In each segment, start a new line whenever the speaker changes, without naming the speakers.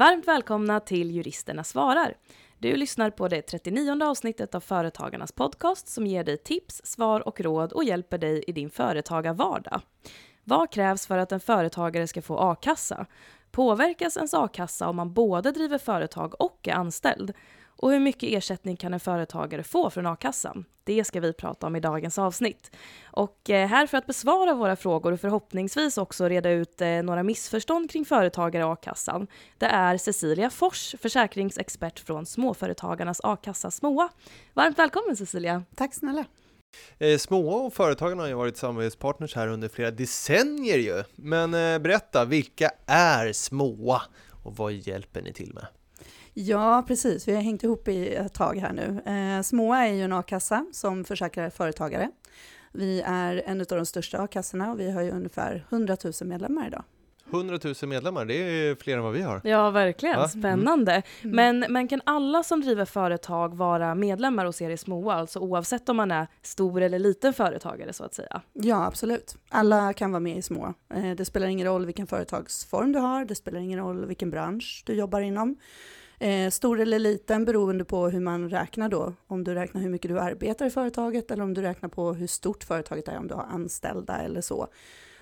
Varmt välkomna till Juristerna svarar. Du lyssnar på det 39 avsnittet av Företagarnas podcast som ger dig tips, svar och råd och hjälper dig i din företagarvardag. Vad krävs för att en företagare ska få a-kassa? Påverkas ens a-kassa om man både driver företag och är anställd? Och hur mycket ersättning kan en företagare få från a-kassan? Det ska vi prata om i dagens avsnitt. Och eh, här för att besvara våra frågor och förhoppningsvis också reda ut eh, några missförstånd kring företagare och a-kassan, det är Cecilia Fors, försäkringsexpert från Småföretagarnas a-kassa SMOA. Varmt välkommen Cecilia!
Tack snälla!
Eh, Små och Företagarna har ju varit samarbetspartners här under flera decennier ju. Men berätta, vilka är Småa och vad hjälper ni till med?
Ja, precis. Vi har hängt ihop i ett tag här nu. Eh, Småa är ju en a-kassa som försäkrar företagare. Vi är en av de största a-kassorna och vi har ju ungefär 100 000 medlemmar idag.
100 000 medlemmar, det är fler än vad vi har.
Ja, verkligen.
Va?
Spännande.
Mm.
Men, men kan alla som driver företag vara medlemmar hos er i SMOA, alltså oavsett om man är stor eller liten företagare så att säga?
Ja, absolut. Alla kan vara med i Småa. Eh, det spelar ingen roll vilken företagsform du har, det spelar ingen roll vilken bransch du jobbar inom. Eh, stor eller liten beroende på hur man räknar då. Om du räknar hur mycket du arbetar i företaget eller om du räknar på hur stort företaget är, om du har anställda eller så.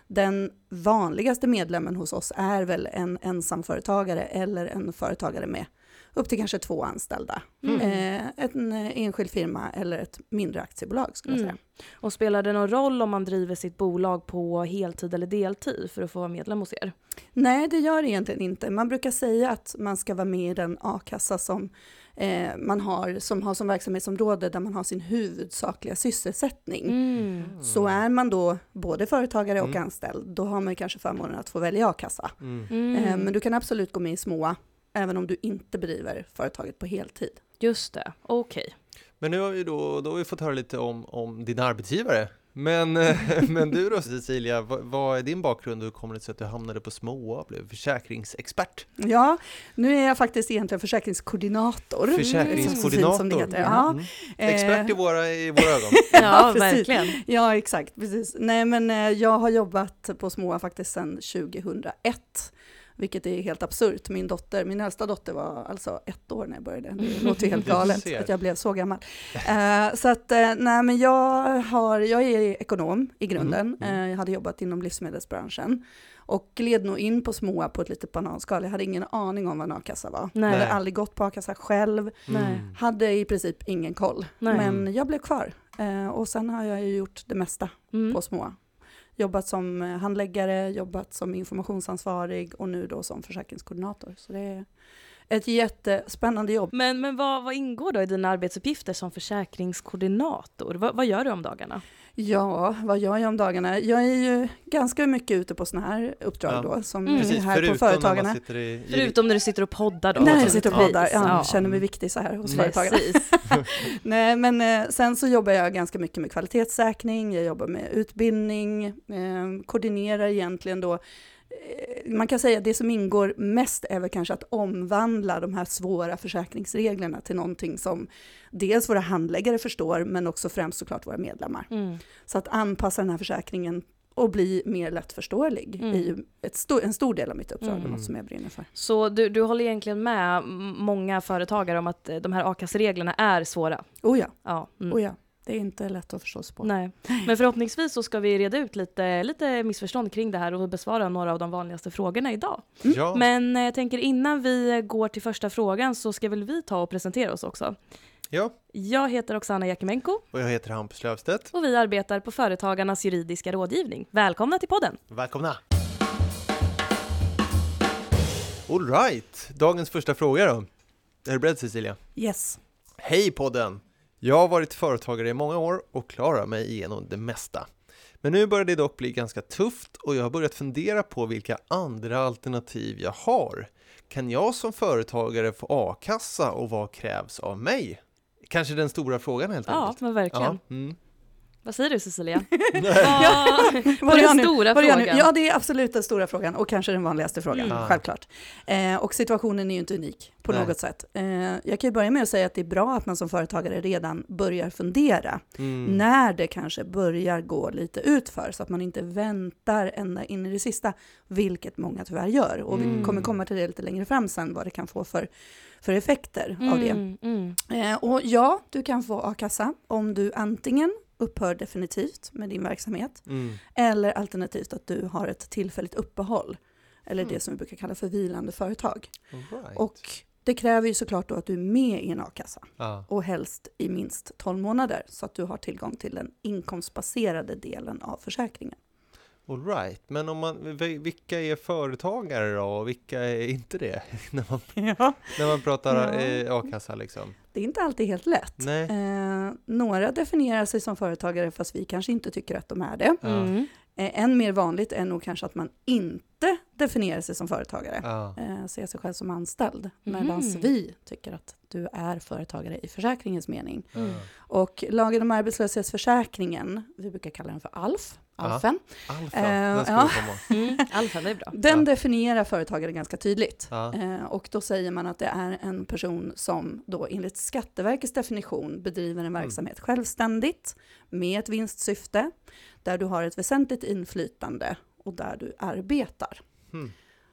Den vanligaste medlemmen hos oss är väl en ensamföretagare eller en företagare med upp till kanske två anställda.
Mm.
Eh, en enskild firma eller ett mindre aktiebolag skulle jag
Mm.
säga.
Och spelar det någon roll om man driver sitt bolag på heltid eller deltid för att få vara medlem hos er?
Nej, det gör det egentligen inte. Man brukar säga att man ska vara med i den a-kassa som eh, man har som, har som verksamhetsområde där man har sin huvudsakliga sysselsättning.
Mm.
Så är man då både företagare och
Mm.
anställd, då har man kanske förmånen att få välja a-kassa.
Mm.
Mm.
Eh, men du kan absolut gå med i SMÅA, även om du inte bedriver företaget på heltid.
Just det, okej.
Men nu har vi då, då har vi fått höra lite om, om din arbetsgivare. Men, eh, men du då Cecilia, vad, vad är din bakgrund och hur kommer det sig att du hamnade på Småa och blev försäkringsexpert?
Ja, nu är jag faktiskt egentligen försäkringskoordinator.
Försäkringskoordinator.
Som det heter. Ja.
Mm.
Eh,
Expert i våra, i våra ögon.
Ja,
precis.
verkligen.
Ja, exakt. Precis. Nej, men eh, jag har jobbat på Småa faktiskt sedan 2001. Vilket är helt absurt. Min dotter, min äldsta dotter var alltså ett år när jag började. Det låter ju helt galet att jag blev så gammal. Eh, så att, eh, nej men jag, har, jag är ekonom i grunden.
Mm, mm.
Eh, jag hade jobbat inom livsmedelsbranschen. Och gled nog in på Småa på ett litet bananskal. Jag hade ingen aning om vad en a-kassa var.
Nej.
Jag hade aldrig gått på a-kassa själv.
Nej.
Mm.
Hade i princip ingen koll.
Nej.
Men jag blev kvar. Och sen har jag ju gjort det mesta
Mm.
på Småa. Jobbat som eh, handläggare, jobbat som informationsansvarig och nu då som försäkringskoordinator. Så det är ett jättespännande jobb.
Men, men vad, vad ingår då i dina arbetsuppgifter som försäkringskoordinator? Vad, vad gör du om dagarna?
Ja, vad gör jag om dagarna? Jag är ju ganska mycket ute på sådana här uppdrag
Ja.
då, som
Mm.
Precis,
här på
förutom när
företagarna.
i, i
Förutom när du sitter och poddar då?
Nej, jag sitter och poddar. Ja,
Ja.
känner mig viktig så här hos
Mm.
företagarna. Nej, men eh, sen så jobbar jag ganska mycket med kvalitetssäkring, jag jobbar med utbildning, eh, koordinerar egentligen då man kan säga att det som ingår mest är väl kanske att omvandla de här svåra försäkringsreglerna till någonting som dels våra handläggare förstår, men också främst såklart våra medlemmar.
Mm.
Så att anpassa den här försäkringen och bli mer lättförståelig
Mm.
är ju sto- en stor del av mitt uppdrag,
Mm.
något som jag brinner för.
Så du, du håller egentligen med många företagare om att eh, de här a-kassereglerna är svåra?
Oh ja,
Ja. Mm.
oh ja, det är inte lätt att förstå sig på.
Nej. Men förhoppningsvis så ska vi reda ut lite, lite missförstånd kring det här och besvara några av de vanligaste frågorna idag.
Ja,
Men eh, jag tänker innan vi går till första frågan så ska väl vi ta och presentera oss också.
ja,
Jag heter Oksana Jakimenko
och jag heter Hampus Löfstedt.
och vi arbetar på Företagarnas juridiska rådgivning. Välkomna till podden!
Välkomna! All right, dagens första fråga då. Är du beredd Cecilia?
Yes.
Hej podden! Jag har varit företagare i många år och klarar mig igenom det mesta. Men nu börjar det dock bli ganska tufft och jag har börjat fundera på vilka andra alternativ jag har. Kan jag som företagare få a-kassa och vad krävs av mig? Kanske den stora frågan helt
Ja,
enkelt.
men verkligen.
Ja, mm.
Vad säger du Cecilia?
Vad
Vad
är
den stora
Vad
frågan?
Ja, det är absolut den stora frågan och kanske den vanligaste frågan,
Mm.
Ja.
självklart. Eh, och situationen är ju inte unik på
Nej.
något sätt. Eh, jag kan ju börja med att säga att det är bra att man som företagare redan börjar fundera
Mm.
när det kanske börjar gå lite utför så att man inte väntar ända in i det sista, vilket många tyvärr gör. Och vi
Mm.
kommer komma till det lite längre fram sen, vad det kan få för, för effekter av det.
Mm, mm.
Eh, och ja, du kan få a-kassa om du antingen upphör definitivt med din verksamhet
Mm.
eller alternativt att du har ett tillfälligt uppehåll, eller
Mm.
det som vi brukar kalla för vilande företag.
Right.
Och det kräver ju såklart då att du är med i en a-kassa
ja.
och helst i minst 12 månader så att du har tillgång till den inkomstbaserade delen av försäkringen.
All right. Men om man, vi- vilka är företagare då och vilka är inte det? när, man,
Ja.
när man pratar
Ja.
eh, a-kassa liksom.
Det är inte alltid helt lätt.
Nej.
Eh, några definierar sig som företagare fast vi kanske inte tycker att de är det.
Mm.
Eh, än mer vanligt är nog kanske att man inte definierar sig som företagare.
Ja.
eh, ser sig själv som anställd.
Mhm.
Medan vi tycker att du är företagare i försäkringens mening.
Mm.
Och lagen om arbetslöshetsförsäkringen, vi brukar kalla den för ALF. ALFen,
Alfa,
Eh,
den ska
ja.
Mm. Alfa, det är bra.
den
Ja.
definierar företagare ganska tydligt.
Ja.
Eh, och då säger man att det är en person som då enligt Skatteverkets definition bedriver en verksamhet självständigt med ett vinstsyfte, där du har ett väsentligt inflytande och där du arbetar.
Hmm.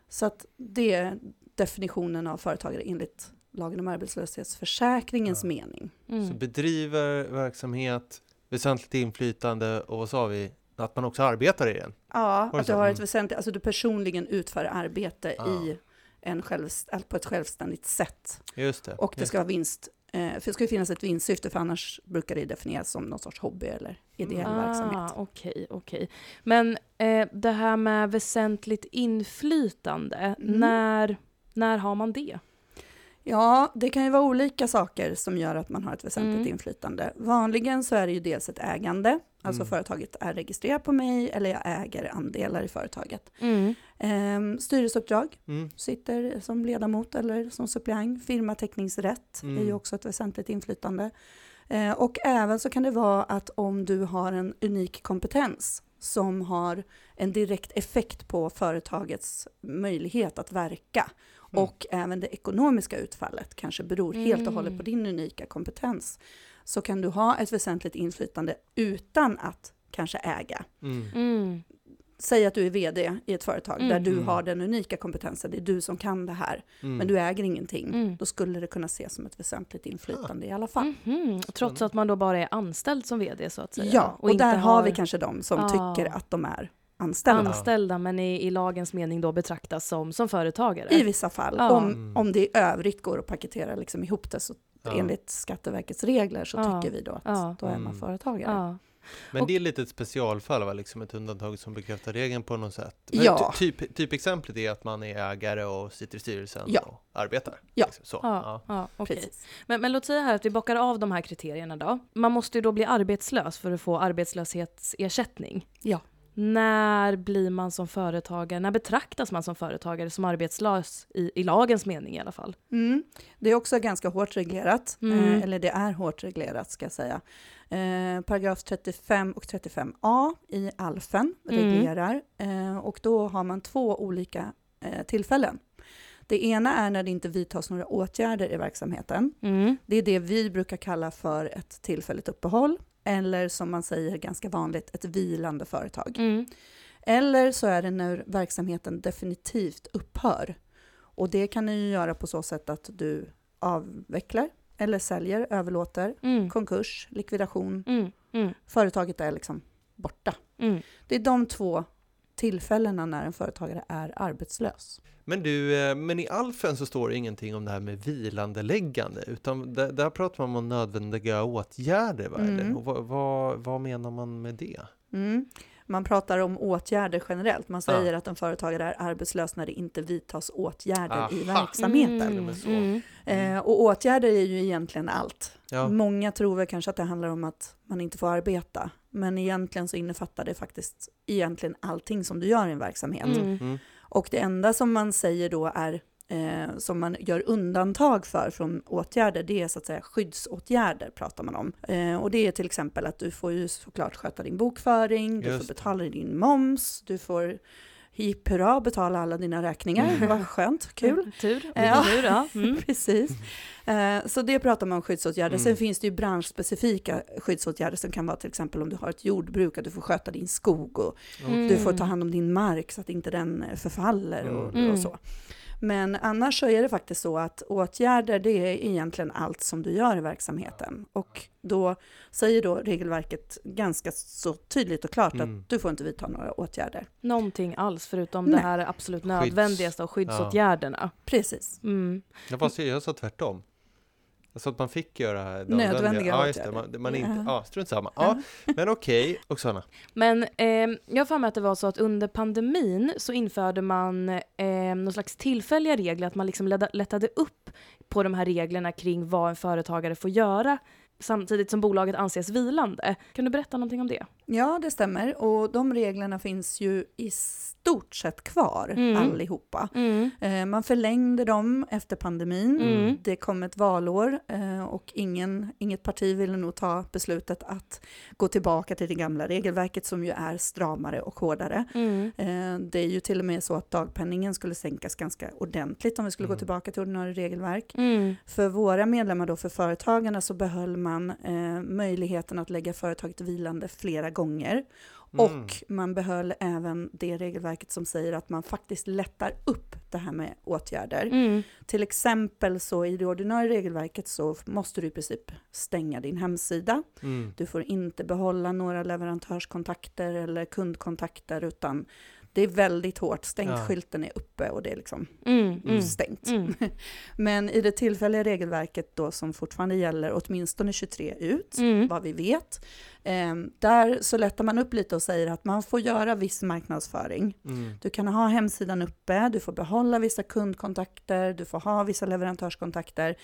Så att det är definitionen av företagare enligt lagen om arbetslöshetsförsäkringens
Ja.
mening.
Mm.
Så bedriver verksamhet, väsentligt inflytande och vad sa vi? Att man också arbetar i den.
Ja, att du har ett
Mm.
väsentligt, alltså du personligen utför arbete
Ja.
i en självst, på ett självständigt sätt.
Just det.
Och det ska vara vinst, eh, för det ska ju finnas ett vinstsyfte, för annars brukar det definieras som någon sorts hobby eller ideell verksamhet.
Ah, okej, okej. Men eh, det här med väsentligt inflytande,
Mm.
när, när har man det?
Ja, det kan ju vara olika saker som gör att man har ett väsentligt
Mm.
inflytande. Vanligen så är det ju dels ett ägande, alltså
Mm.
företaget är registrerat på mig eller jag äger andelar i företaget.
Mm.
Ehm, styrelseuppdrag,
Mm.
sitter som ledamot eller som suppleant. Firmateckningsrätt är ju
Mm.
också ett väsentligt inflytande. Eh, och även så kan det vara att om du har en unik kompetens som har en direkt effekt på företagets möjlighet att verka
Mm.
och även det ekonomiska utfallet kanske beror helt och hållet
Mm.
på din unika kompetens så kan du ha ett väsentligt inflytande utan att kanske äga.
Mm.
Mm.
Säg att du är vd i ett företag
Mm.
där du
Mm.
har den unika kompetensen, det är du som kan det här,
Mm.
men du äger ingenting.
Mm.
Då skulle det kunna ses som ett väsentligt inflytande i alla fall.
Mhm. Trots att man då bara är anställd som vd så att säga?
Ja, och,
inte
där har vi kanske de som
Ah.
tycker att de är anställda.
anställda men i, i lagens mening då betraktas som, som företagare?
I vissa fall.
Ja.
Om,
Mm.
om det i övrigt går att paketera liksom ihop det så
Ja.
enligt Skatteverkets regler så
Ja.
tycker vi då att
Ja.
då är man
Mm.
företagare.
ja.
Men
Och-
det är lite ett specialfall, va? liksom ett undantag som bekräftar regeln på något sätt. Men
Ja.
ty- Typ, typexemplet är att man är ägare och sitter i styrelsen
Ja.
och arbetar.
Ja.
Liksom. Så.
Ja,
Ja.
ja.
Precis.
Men, men låt säga här att vi bockar av de här kriterierna då. Man måste ju då bli arbetslös för att få arbetslöshetsersättning.
Ja.
När blir man som företagare, när betraktas man som företagare som arbetslös i, i lagens mening i alla fall?
Mm. Det är också ganska hårt reglerat,
Mm.
eh, eller det är hårt reglerat ska jag säga. Eh, paragraf 35 och 35a i ALFen
Mm.
reglerar eh, och då har man två olika eh, tillfällen. Det ena är när det inte vidtas några åtgärder i verksamheten.
Mm.
Det är det vi brukar kalla för ett tillfälligt uppehåll eller som man säger ganska vanligt ett vilande företag.
Mm.
Eller så är det när verksamheten definitivt upphör. Och det kan du göra på så sätt att du avvecklar eller säljer, överlåter,
Mm.
konkurs, likvidation.
Mm. Mm.
Företaget är liksom borta.
Mm.
Det är de två tillfällena när en företagare är arbetslös.
Men du, eh, men i Alfen så står det ingenting om det här med vilandeläggande, utan där, där pratar man om nödvändiga åtgärder, va? eller?
Mm.
Och vad, vad, vad menar man med det?
Mm. Man pratar om åtgärder generellt. Man säger
Ja.
att en företagare är arbetslös när det inte vidtas åtgärder i
Aha.
verksamheten.
Mm. Mm.
Eh, och åtgärder är ju egentligen allt.
Ja.
Många tror väl kanske att det handlar om att man inte får arbeta, men egentligen så innefattar det faktiskt egentligen allting som du gör i en verksamhet.
Mm.
Och det enda som man säger då är eh, som man gör undantag för från åtgärder, det är så att säga skyddsåtgärder pratar man om. Eh, och det är till exempel att du får ju såklart sköta din bokföring, du
Just
får
det.
betala din moms, du får hipp hurra betala alla dina räkningar, vad skönt, kul.
Tur,
Ja.
tur. Ja. Mm.
Precis. Eh, Så det pratar man om skyddsåtgärder.
Mm.
Sen finns det ju branschspecifika skyddsåtgärder som kan vara till exempel om du har ett jordbruk, att du får sköta din skog och
Mm.
du får ta hand om din mark så att inte den eh, förfaller och,
Mm.
och så. Men annars så är det faktiskt så att åtgärder det är egentligen allt som du gör i verksamheten. Och då säger då regelverket ganska så tydligt och klart
Mm.
att du får inte vidta några åtgärder.
Någonting alls förutom
Nej.
det här absolut nödvändigaste av skyddsåtgärderna.
Precis.
Mm.
Jag, fast jag sa tvärtom. Sa att man fick göra
Nödvändiga
ja, just det, man, man inte,
Ja.
ja, strunt samma. Ja, men okej, Oksana.
Men eh, jag har för mig att det var så att under pandemin så införde man eh, någon slags tillfälliga regler, att man liksom lätta- lättade upp på de här reglerna kring vad en företagare får göra samtidigt som bolaget anses vilande. Kan du berätta någonting om det?
Ja, det stämmer. Och de reglerna finns ju i stort sett kvar
Mm.
allihopa.
Mm.
Eh, Man förlängde dem efter pandemin.
Mm.
Det kom ett valår eh, och ingen, inget parti ville nog ta beslutet att gå tillbaka till det gamla regelverket som ju är stramare och hårdare.
Mm.
Eh, Det är ju till och med så att dagpenningen skulle sänkas ganska ordentligt om vi skulle gå
Mm.
tillbaka till ordinarie regelverk.
Mm.
För våra medlemmar då, för företagarna, så behöll man eh, möjligheten att lägga företaget vilande flera gånger.
Mm.
Och man behöll även det regelverket som säger att man faktiskt lättar upp det här med åtgärder.
Mm.
Till exempel så i det ordinarie regelverket så måste du i princip stänga din hemsida.
Mm.
Du får inte behålla några leverantörskontakter eller kundkontakter utan det är väldigt hårt. Stängt,
Ja.
skylten är uppe och det är liksom
Mm. Mm.
stängt.
Mm.
Men i det tillfälliga regelverket då som fortfarande gäller åtminstone 23 ut,
Mm.
vad vi vet, eh, där så lättar man upp lite och säger att man får göra viss marknadsföring.
Mm.
Du kan ha hemsidan uppe, du får behålla vissa kundkontakter, du får ha vissa leverantörskontakter.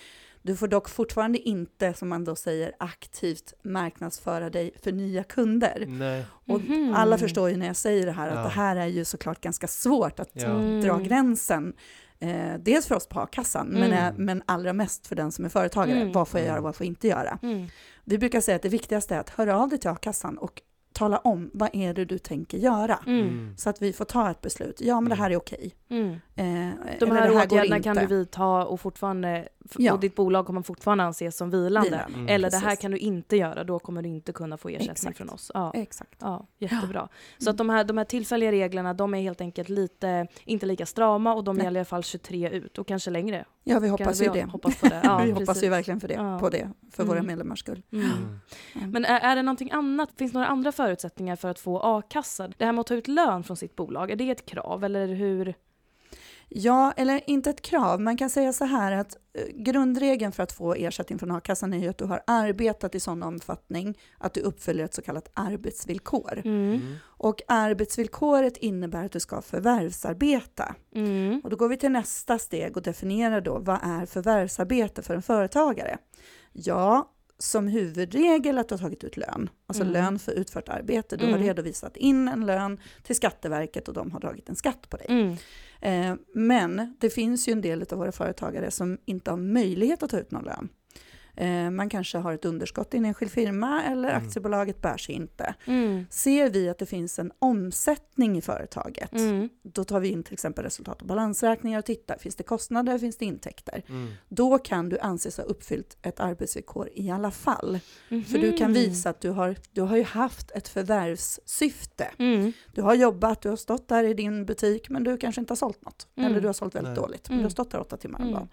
Du får dock fortfarande inte, som man då säger, aktivt marknadsföra dig för nya kunder.
Nej.
Och
Mhm.
alla förstår ju när jag säger det här att
Ja.
det här är ju såklart ganska svårt att
Ja.
Mm.
dra gränsen. Eh, dels för oss på a-kassan, men,
Mm.
eh, men allra mest för den som är företagare.
Mm.
Vad får jag
Mm.
göra, vad får jag inte göra?
Mm.
Vi brukar säga att det viktigaste är att höra av dig till a-kassan och tala om vad är det du tänker göra.
Mm.
Mm.
Så att vi får ta ett beslut. Ja, men det här är okej.
Mm.
Eh,
De här,
går
åtgärderna kan du vidta och fortfarande
Ja.
och ditt bolag kommer fortfarande anses som vilande.
Vilande.
Mm.
Eller det här
Precis.
kan du inte göra, då kommer du inte kunna få ersättning
Exakt.
från oss. Ja.
Exakt.
Ja, jättebra. Så att de här, de här tillfälliga reglerna, de är helt enkelt lite, inte lika strama och de
Nej.
gäller i alla fall 23 ut och kanske längre.
Ja, vi hoppas ju det.
Hoppas på det. Ja,
vi hoppas ju verkligen för det,
Ja.
på det, för våra
Mm.
medlemmars skull.
Mm.
Mm.
Mm.
Men är, är det någonting annat, finns det några andra förutsättningar för att få a-kassa? Det här med att ta ut lön från sitt bolag, är det ett krav eller hur?
Ja, eller inte ett krav. Man kan säga så här att eh, grundregeln för att få ersättning från a-kassan är ju att du har arbetat i sån omfattning att du uppfyller ett så kallat arbetsvillkor.
Mm.
Mm.
Och arbetsvillkoret innebär att du ska förvärvsarbeta.
Mm.
Och då går vi till nästa steg och definierar då vad är förvärvsarbete för en företagare? Ja, som huvudregel att du har tagit ut lön, alltså
Mm.
lön för utfört arbete. Du har
Mm.
redovisat in en lön till Skatteverket och de har dragit en skatt på dig. Eh, men det finns ju en del av våra företagare som inte har möjlighet att ta ut någon lön. Eh, man kanske har ett underskott i en enskild firma eller
Mm.
aktiebolaget bär sig inte.
Mm.
Ser vi att det finns en omsättning i företaget,
Mm.
då tar vi in till exempel resultat och balansräkningar och tittar, finns det kostnader, finns det intäkter?
Mm.
Då kan du anses ha uppfyllt ett arbetsvillkor i alla fall. För du kan visa att du har, du har ju haft ett förvärvssyfte.
Mm.
Du har jobbat, du har stått där i din butik men du kanske inte har sålt något.
Mm.
Eller du har sålt väldigt
Nej.
dåligt, men du
Mm.
har stått där åtta timmar om
Mm.
dagen.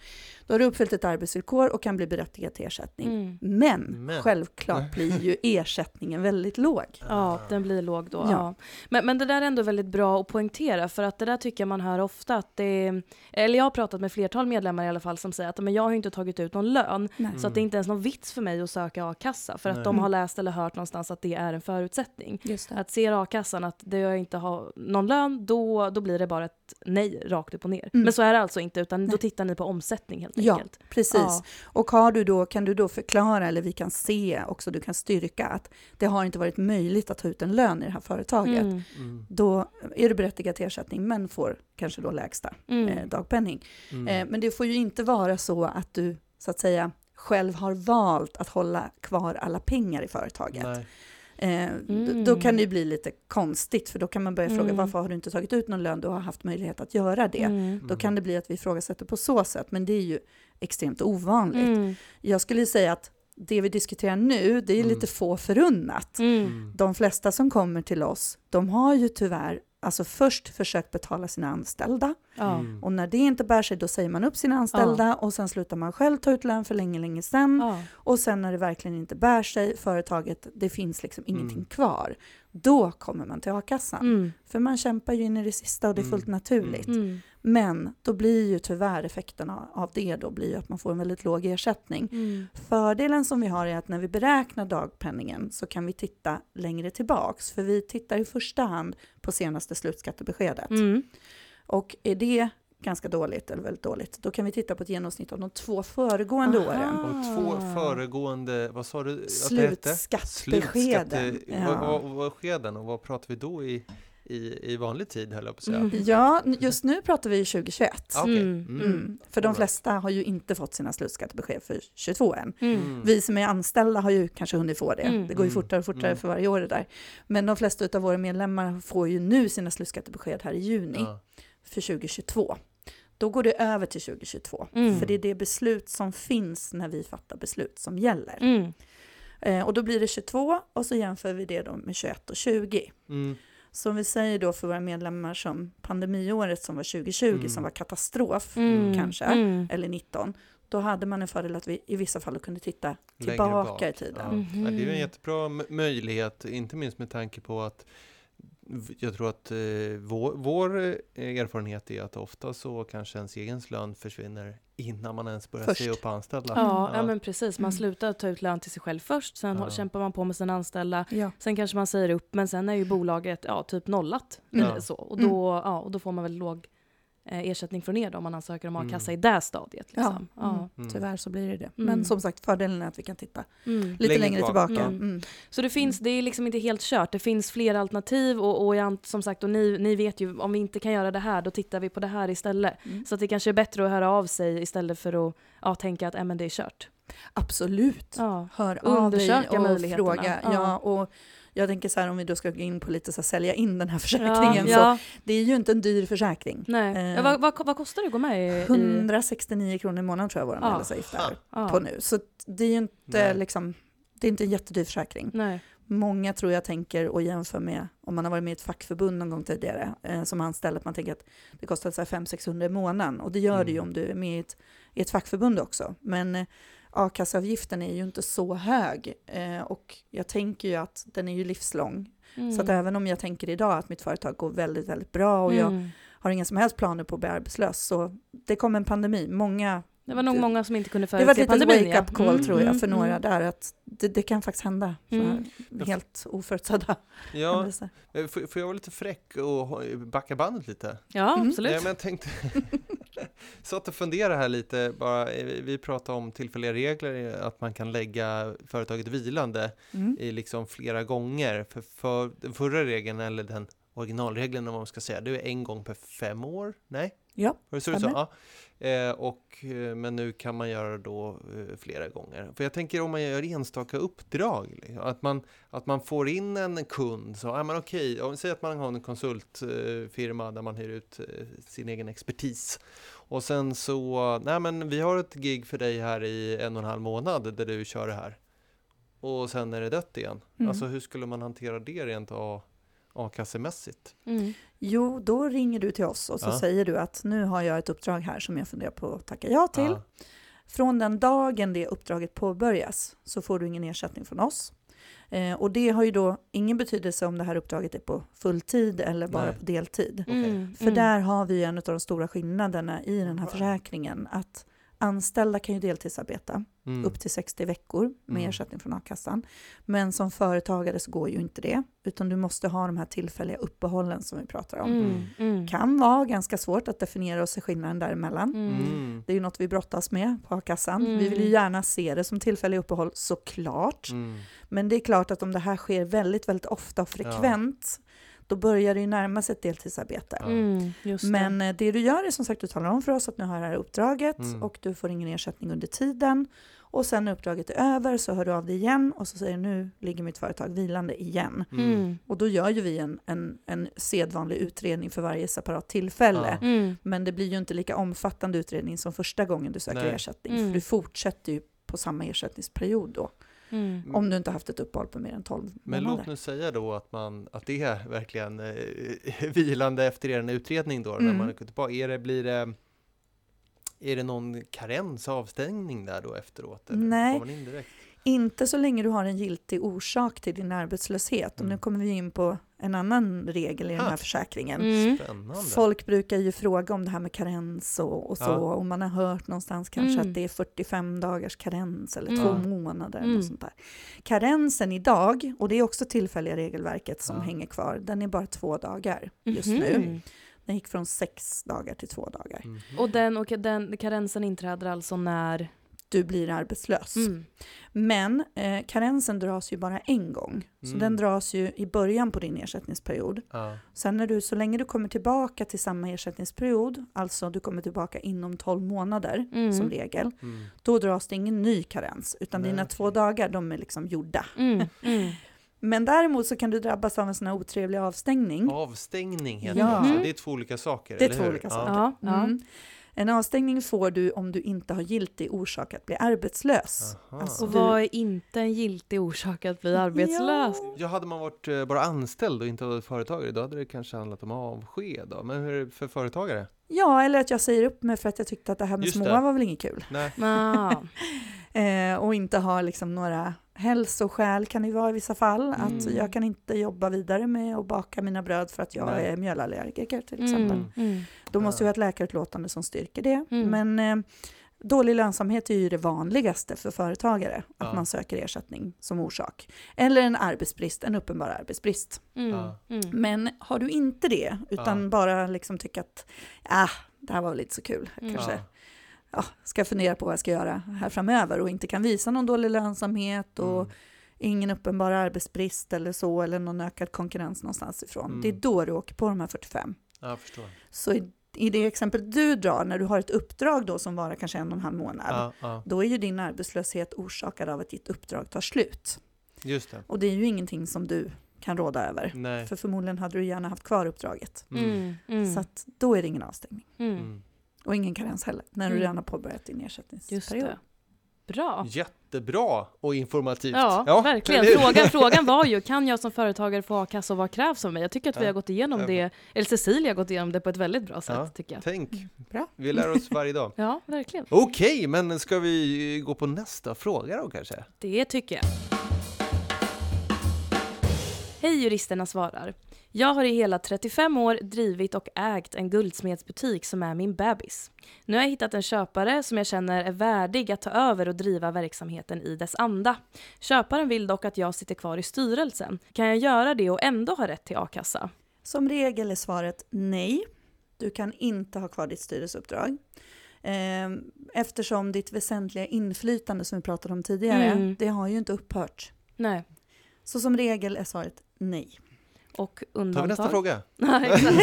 Då har du uppfyllt ett arbetsvillkor och kan bli berättigad till ersättning.
Mm.
Men,
Men.
självklart blir ju ersättningen väldigt låg.
Ja, den blir låg då. Ja.
Ja.
Men, men det där är ändå väldigt bra att poängtera för att det där tycker jag man hör ofta att det eller jag har pratat med flertal medlemmar i alla fall som säger att men jag har inte tagit ut någon lön
Nej.
så att det är inte ens någon vits för mig att söka a-kassa för att
Nej.
de har läst eller hört någonstans att det är en förutsättning.
Just
Att ser a-kassan att det jag inte har någon lön då, då blir det bara ett nej rakt upp och ner.
Mm.
Men så är det alltså inte utan då
Nej.
tittar ni på omsättning helt
Ja,
enkelt.
Precis.
Ja.
Och har du då, kan kan du då förklara, eller vi kan se också, du kan styrka att det har inte varit möjligt att ta ut en lön i det här företaget.
Mm.
Mm.
Då är du berättigad till ersättning, men får kanske då lägsta
Mm.
eh, dagpenning.
Mm.
Eh, men det får ju inte vara så att du, så att säga, själv har valt att hålla kvar alla pengar i företaget.
Nej.
Eh, d-
Mm.
Då kan det ju bli lite konstigt, för då kan man börja fråga
Mm.
varför har du inte tagit ut någon lön? Du har haft möjlighet att göra det.
Mm.
Då kan det bli att vi ifrågasätter på så sätt, men det är ju extremt ovanligt.
Mm.
Jag skulle säga att det vi diskuterar nu, det är
Mm.
lite få förunnat. De flesta som kommer till oss, de har ju tyvärr alltså först försökt betala sina anställda.
Mm.
och när det inte bär sig då säger man upp sina anställda och sen slutar man själv ta ut lön för länge, länge sedan.
Ja.
Och sen när det verkligen inte bär sig, företaget, det finns liksom ingenting
Mm.
kvar. Då kommer man till a-kassan.
Mm.
För man kämpar ju in i det sista och det är fullt
Mm.
naturligt.
Mm.
Men då blir ju tyvärr effekterna av det då blir ju att man får en väldigt låg ersättning.
Mm.
Fördelen som vi har är att när vi beräknar dagpenningen så kan vi titta längre tillbaks. För vi tittar i första hand på senaste slutskattebeskedet. Och är det ganska dåligt eller väldigt dåligt, då kan vi titta på ett genomsnitt av de två föregående
Aha.
åren.
Och två föregående, vad sa du?
Slutskattebeskeden.
Slutskatte- Vad, vad, vad skeden och vad pratar vi då i, i, i vanlig tid höll jag på att säga?
Mm.
Ja, just nu pratar vi 2021.
Ah.
Mm.
Mm.
Mm. För de flesta har ju inte fått sina slutskattebesked för 22 än.
Mm.
Vi som är anställda har ju kanske hunnit få det.
Mm.
Det går ju fortare och fortare
Mm.
för varje år det där. Men de flesta av våra medlemmar får ju nu sina slutskattebesked här i juni
Ja.
För 2022. Då går det över till 2022.
Mm.
För det är det beslut som finns när vi fattar beslut som gäller.
Mm.
Eh, och då blir det 22 och så jämför vi det då med 21 och 20.
Mm.
Så om vi säger då för våra medlemmar som pandemiåret som var 2020
Mm.
som var katastrof,
Mm.
kanske,
Mm.
eller 19, då hade man en fördel att vi i vissa fall kunde titta tillbaka
bak.
i tiden.
Ja.
Mhm.
Ja, det är en jättebra m- möjlighet, inte minst med tanke på att jag tror att eh, vår, vår eh, erfarenhet är att ofta så kanske ens egen lön försvinner innan man ens börjar
Först.
se upp anställda.
Ja, ja, men precis. Man
Mm.
slutar ta ut lön till sig själv först, sen
Ja.
kämpar man på med sina anställda.
Ja.
Sen kanske man säger upp, men sen är ju bolaget ja, typ nollat.
Mm.
Så. Och, då, ja, och då får man väl låg ersättning från er då, om man ansöker om a-kassa
Mm.
i det stadiet.
Ja,
Liksom. Ja.
Mm.
tyvärr så blir det det.
Mm.
Men som sagt, fördelen är att vi kan titta
Mm.
lite
Längre
längre
bak.
tillbaka.
Mm.
Mm.
Så det finns, det är liksom inte helt kört. Det finns fler alternativ och, och jag, som sagt, och ni, ni vet ju om vi inte kan göra det här, då tittar vi på det här istället.
Mm.
Så att det kanske är bättre att höra av sig istället för att ja, tänka att äh, men det är kört.
Absolut.
Ja.
Hör av dig och fråga.
Ja.
Ja. och jag tänker så här om vi då ska gå in på lite så här, sälja in den här försäkringen.
Ja,
Så det är ju inte en dyr försäkring.
nej.
Eh,
ja, vad, vad, vad kostar det att gå med i? i
169 kronor i månaden tror jag vår
Ja.
medlemsavgift är
ja.
på nu. Så det är ju inte
Nej.
liksom, det är inte en jättedyr försäkring.
Nej.
Många tror jag tänker och jämför med om man har varit med i ett fackförbund någon gång tidigare eh, som anställd, att man tänker att det kostar så här 500-600 i månaden. Och det gör det ju
Mm.
om du är med i ett, i ett fackförbund också. Men eh, a-kasseavgiften är ju inte så hög eh, och jag tänker ju att den är ju livslång.
Mm.
Så att även om jag tänker idag att mitt företag går väldigt, väldigt bra och jag
Mm.
har inga som helst planer på att bli arbetslös så det kommer en pandemi. Många
Det var nog
Det-
många som inte kunde
det var ett
förutse
litet
pandemin.
wake-up call
Mm,
tror jag
mm,
för några
mm.
där att det, det kan faktiskt hända.
Mm.
Helt oförutsedda
Ja,
händelser.
eh, får, jag vara lite fräck och backa bandet lite?
Ja,
Mm.
absolut.
Nej, men jag tänkte, satt och funderade här lite, bara, eh, vi- pratade om tillfälliga regler, att man kan lägga företaget vilande
Mm.
i liksom flera gånger. För, för den förra regeln, eller den originalregeln om man ska säga, det är en gång per fem år? Nej?
Ja,
Var det så
stämmer.
Ja. Eh, och, eh, men nu kan man göra då eh, flera gånger. För jag tänker om man gör enstaka uppdrag, liksom, att, man, att man får in en kund, så, ja men okej, om vi säger att man har en konsultfirma där man hyr ut eh, sin egen expertis. Och sen så, nej men vi har ett gig för dig här i en och en halv månad där du kör det här. Och sen är det dött igen.
Mm.
Alltså hur skulle man hantera det rent A- a-kassemässigt?
Mm.
Jo, då ringer du till oss och så
Ja.
säger du att nu har jag ett uppdrag här som jag funderar på att tacka ja till.
Ja.
Från den dagen det uppdraget påbörjas så får du ingen ersättning från oss. Eh, och det har ju då ingen betydelse om det här uppdraget är på fulltid eller bara
Nej.
på deltid.
Mm.
För
Mm.
där har vi en av de stora skillnaderna i den här försäkringen. Att Anställda kan ju deltidsarbeta
Mm.
upp till 60 veckor med
Mm.
ersättning från a-kassan. Men som företagare så går ju inte det, utan du måste ha de här tillfälliga uppehållen som vi pratar om.
Mm, mm,
Kan vara ganska svårt att definiera och se skillnaden däremellan.
mm.
Mm.
Det är ju något vi brottas med på a-kassan.
Mm.
Vi vill ju gärna se det som tillfälliga uppehåll såklart.
Mm.
Men det är klart att om det här sker väldigt, väldigt ofta och frekvent, då börjar det ju närma sig ett deltidsarbete.
Ja.
Mm, just det.
Men eh, det du gör är som sagt, du talar om för oss att nu har det här uppdraget
Mm.
och du får ingen ersättning under tiden. Och sen när uppdraget är över så hör du av dig igen och så säger nu ligger mitt företag vilande igen.
Mm.
Mm,
Och då gör ju vi en, en, en sedvanlig utredning för varje separat tillfälle.
Ja.
mm,
Men det blir ju inte lika omfattande utredning som första gången du söker
Nej.
ersättning.
Mm.
För du fortsätter ju på samma ersättningsperiod då.
mm.
Om du inte haft ett uppehåll på mer än 12
Men
månader.
låt nu säga då att, man, att det är verkligen eh, vilande efter er utredning då, när
Mm.
man går tillbaka. Är det, blir det, är det någon karens, avstängning där då efteråt? Eller
Nej.
In direkt?
Inte så länge du har en giltig orsak till din arbetslöshet. Och nu
Mm.
kommer vi in på en annan regel i den
Ha.
här försäkringen.
Mm.
Spännande.
Folk brukar ju fråga om det här med karens och, och så,
Ja.
och man har hört någonstans kanske
Mm.
att det är 45 dagars karens eller
Mm.
två månader.
Mm.
Och sånt där. Karensen idag, och det är också tillfälliga regelverket som
Ja.
hänger kvar, den är bara två dagar just nu. Den gick från sex dagar till två dagar.
Mhm.
Och den, och den karensen inträder alltså när...
Du blir arbetslös.
Mm.
Men eh, karensen dras ju bara en gång. Så
Mm.
den dras ju i början på din ersättningsperiod.
Ja.
Sen när du, så länge du kommer tillbaka till samma ersättningsperiod, alltså du kommer tillbaka inom 12 månader
Mm.
som regel,
Mm.
då dras det ingen ny karens, utan
Nej,
dina
okej.
två dagar, de är liksom gjorda. Men däremot så kan du drabbas av en sån här otrevlig avstängning.
Avstängning heter
Ja.
det.
Mm.
Det är två olika saker,
Det är
eller
två
hur?
olika saker.
Ja, ja.
Mm. En avstängning får du om du inte har giltig orsak att bli arbetslös. Alltså,
Och vad är inte en giltig orsak att bli arbetslös?
Ja.
Ja, hade man varit eh, bara anställd och inte varit företagare, då hade det kanske handlat om avsked. Då. Men hur är det för företagare?
Ja, eller att jag säger upp mig för att jag tyckte att det här med
Just
små
det.
var väl inget kul.
Nej.
Ah.
Eh, och inte ha liksom några hälsoskäl kan det vara i vissa fall. Att
Mm.
jag kan inte jobba vidare med att baka mina bröd för att jag
Nej.
är mjölallergiker till exempel.
Mm. Mm.
Då måste vi ha ett läkarutlåtande som styrker det.
Mm.
Men eh, dålig lönsamhet är ju det vanligaste för företagare, att
Ja.
man söker ersättning som orsak. Eller en arbetsbrist, en uppenbar arbetsbrist.
Mm.
Ja.
Mm.
Men har du inte det, utan
Ja.
bara liksom tycker att ah, det här var väl lite så kul,
Mm.
kanske
Ja.
ska fundera på vad jag ska göra här framöver och inte kan visa någon dålig lönsamhet och
Mm.
ingen uppenbar arbetsbrist eller så, eller någon ökad konkurrens någonstans ifrån.
Mm.
Det är då du åker på de här 45.
Ja, jag förstår.
Så i, i det exempel du drar, när du har ett uppdrag då som varar kanske en och en halv månad,
Ja, ja,
då är ju din arbetslöshet orsakad av att ditt uppdrag tar slut.
just det.
Och det är ju ingenting som du kan råda över.
Nej.
För förmodligen hade du gärna haft kvar uppdraget.
Mm.
Mm. Mm.
Så att då är det ingen avstängning.
Mm.
Mm.
Och ingen karens heller, när du
Mm.
redan har påbörjat din
Just
ersättningsperiod.
det. Bra.
Jättebra och informativt.
Ja, verkligen.
eller hur?
Frågan, frågan var ju, kan jag som företagare få a-kassa och vad krävs av mig? Jag tycker att vi
Ja.
har gått igenom
Ja.
det, eller Cecilia har gått igenom det på ett väldigt bra sätt,
Ja.
tycker jag.
Tänk,
Bra.
vi lär oss varje dag.
Ja, verkligen.
Okej, men ska vi gå på nästa fråga då kanske?
Det tycker jag. Hej juristerna svarar. Jag har i hela 35 år drivit och ägt en guldsmedsbutik som är min bebis. Nu har jag hittat en köpare som jag känner är värdig att ta över och driva verksamheten i dess anda. Köparen vill dock att jag sitter kvar i styrelsen. Kan jag göra det och ändå ha rätt till a-kassa?
Som regel är svaret nej. Du kan inte ha kvar ditt styrelseuppdrag. Eh, Eftersom ditt väsentliga inflytande som vi pratade om tidigare,
Mm.
det har ju inte upphört.
Nej.
Så som regel är svaret nej.
Och
Tar vi
undantag?
nästa fråga?
Exakt.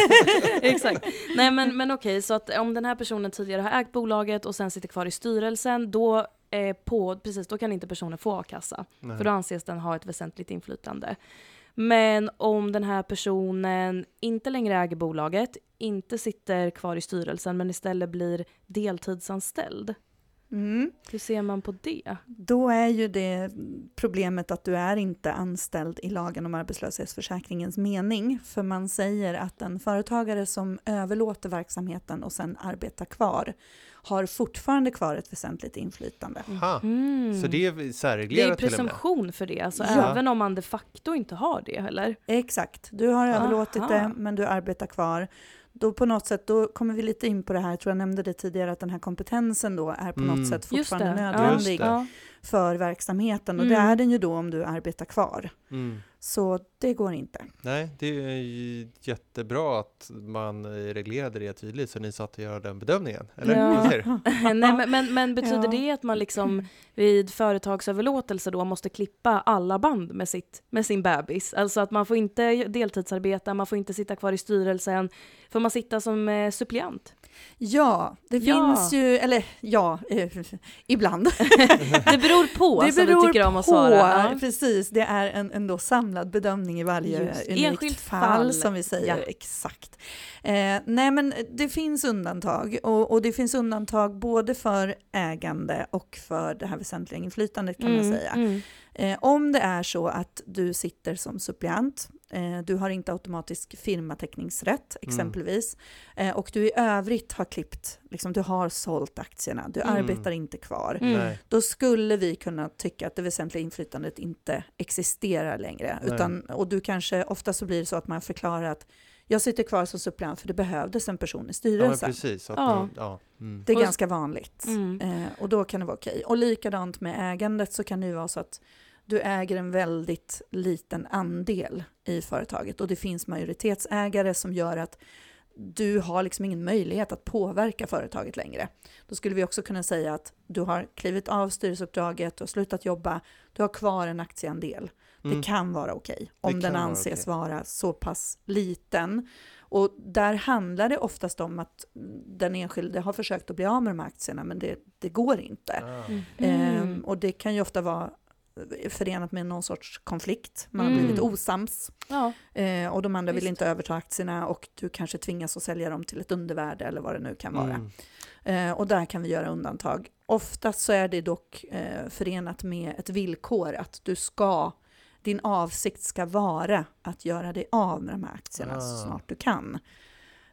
exakt. Nej men, men okej, så att om den här personen tidigare har ägt bolaget och sen sitter kvar i styrelsen, då, eh, på, precis, då kan inte personen få a-kassa. För då anses den ha ett väsentligt inflytande. Men om den här personen inte längre äger bolaget, inte sitter kvar i styrelsen men istället blir deltidsanställd,
Mm.
hur ser man på det?
Då är ju det problemet att du är inte anställd i lagen om arbetslöshetsförsäkringens mening. För man säger att en företagare som överlåter verksamheten och sen arbetar kvar har fortfarande kvar ett väsentligt inflytande.
Aha.
Mm.
Så det är
det är
särreglerat och med?
presumtion för det, alltså
Ja.
även om man de facto inte har det, eller?
Exakt, du har överlåtit
Aha.
det men du arbetar kvar. Då på något sätt, då kommer vi lite in på det här, jag tror jag nämnde det tidigare, att den här kompetensen då är på
Mm.
något sätt fortfarande nödvändig.
Ja.
För verksamheten. Och
Mm.
det är den ju då om du arbetar kvar.
Mm.
Så det går inte.
Nej, det är ju jättebra att man reglerade det tydligt så ni satt och göra den bedömningen. Eller?
Ja. Nej, men, men, men betyder
Ja.
det att man liksom vid företagsöverlåtelse då måste klippa alla band med, sitt, med sin bebis? Alltså att man får inte deltidsarbeta, man får inte sitta kvar i styrelsen. Får man sitta som eh, suppleant?
Ja, det
Ja.
finns ju, eller ja, eh, ibland.
Det beror på,
det
som
beror
du tycker om att
på,
svara. Ja.
precis, det är en, en då samlad bedömning i varje
Just.
unikt fall,
fall.
som vi säger.
Ja.
Exakt. Eh, nej men det finns undantag och, och det finns undantag både för ägande och för det här väsentliga inflytandet kan man
Mm,
säga.
mm.
Eh, om det är så att du sitter som suppleant, du har inte automatisk firmateckningsrätt exempelvis, eh, och du i övrigt har klippt, liksom, du har sålt aktierna, du
Mm.
arbetar inte kvar,
Mm.
Då skulle vi kunna tycka att det väsentliga inflytandet inte existerar längre. Utan, och du kanske, ofta så blir det så att man förklarar att jag sitter kvar som suppleant för det behövdes en person i
Ja,
styrelsen.
precis. Att
Ja.
Man, ja. Mm.
det är ganska vanligt.
Mm.
Eh, och då kan det vara okej. Och likadant med ägandet så kan det ju vara så att du äger en väldigt liten andel i företaget och det finns majoritetsägare som gör att du har liksom ingen möjlighet att påverka företaget längre. Då skulle vi också kunna säga att du har klivit av styrelseuppdraget, du har slutat jobba, du har kvar en aktieandel.
Mm.
Det kan vara okej om
kan
den
vara
anses
okej.
vara så pass liten. Och där handlar det oftast om att den enskilde har försökt att bli av med de här aktierna men det, det går inte.
Ah.
Mm.
Ehm, och det kan ju ofta vara förenat med någon sorts konflikt. Man har
Mm.
blivit osams
Ja.
eh, och de andra vill
Visst.
inte överta aktierna och du kanske tvingas att sälja dem till ett undervärde eller vad det nu kan vara.
Mm.
Eh, och där kan vi göra undantag. Oftast så är det dock eh, förenat med ett villkor att du ska, din avsikt ska vara att göra dig av med de här aktierna
Ah.
så snart du kan.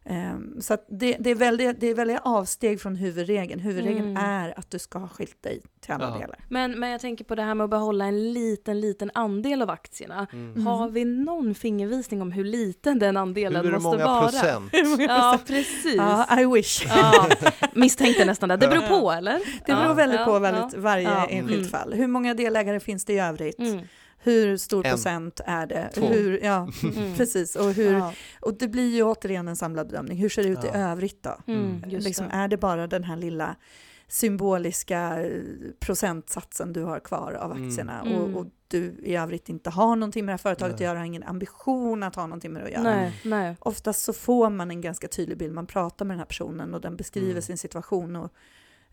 Ehm, så att det, det, är väldigt, det är väldigt avsteg från huvudregeln. Huvudregeln
Mm.
är att du ska ha skilt dig till alla
Ja.
delar.
Men, men jag tänker på det här med att behålla en liten, liten andel av aktierna.
Mm.
Har vi någon fingervisning om hur liten den andelen
Hur
måste
många
vara?
procent?
Ja, precis.
Ja, I wish.
Ja, misstänkte nästan det. Det beror på, eller?
Det beror
Ja,
väldigt på väldigt, varje
Ja.
enskilt
Mm.
fall. Hur många delägare finns det i övrigt?
Mm.
Hur stor
En.
procent är det?
Två.
Hur, ja,
Mm.
precis. Och, hur,
Ja.
och det blir ju återigen en samlad bedömning. Hur ser det ut i
Ja.
övrigt då?
Mm, just
liksom,
det.
är det bara den här lilla symboliska eh, procentsatsen du har kvar av
Mm.
aktierna
Mm.
och, och du i övrigt inte har någonting med det här företaget att göra, har ingen ambition att ha någonting med det att göra.
Nej, nej.
Oftast så får man en ganska tydlig bild, man pratar med den här personen och den beskriver
Mm.
sin situation. Och,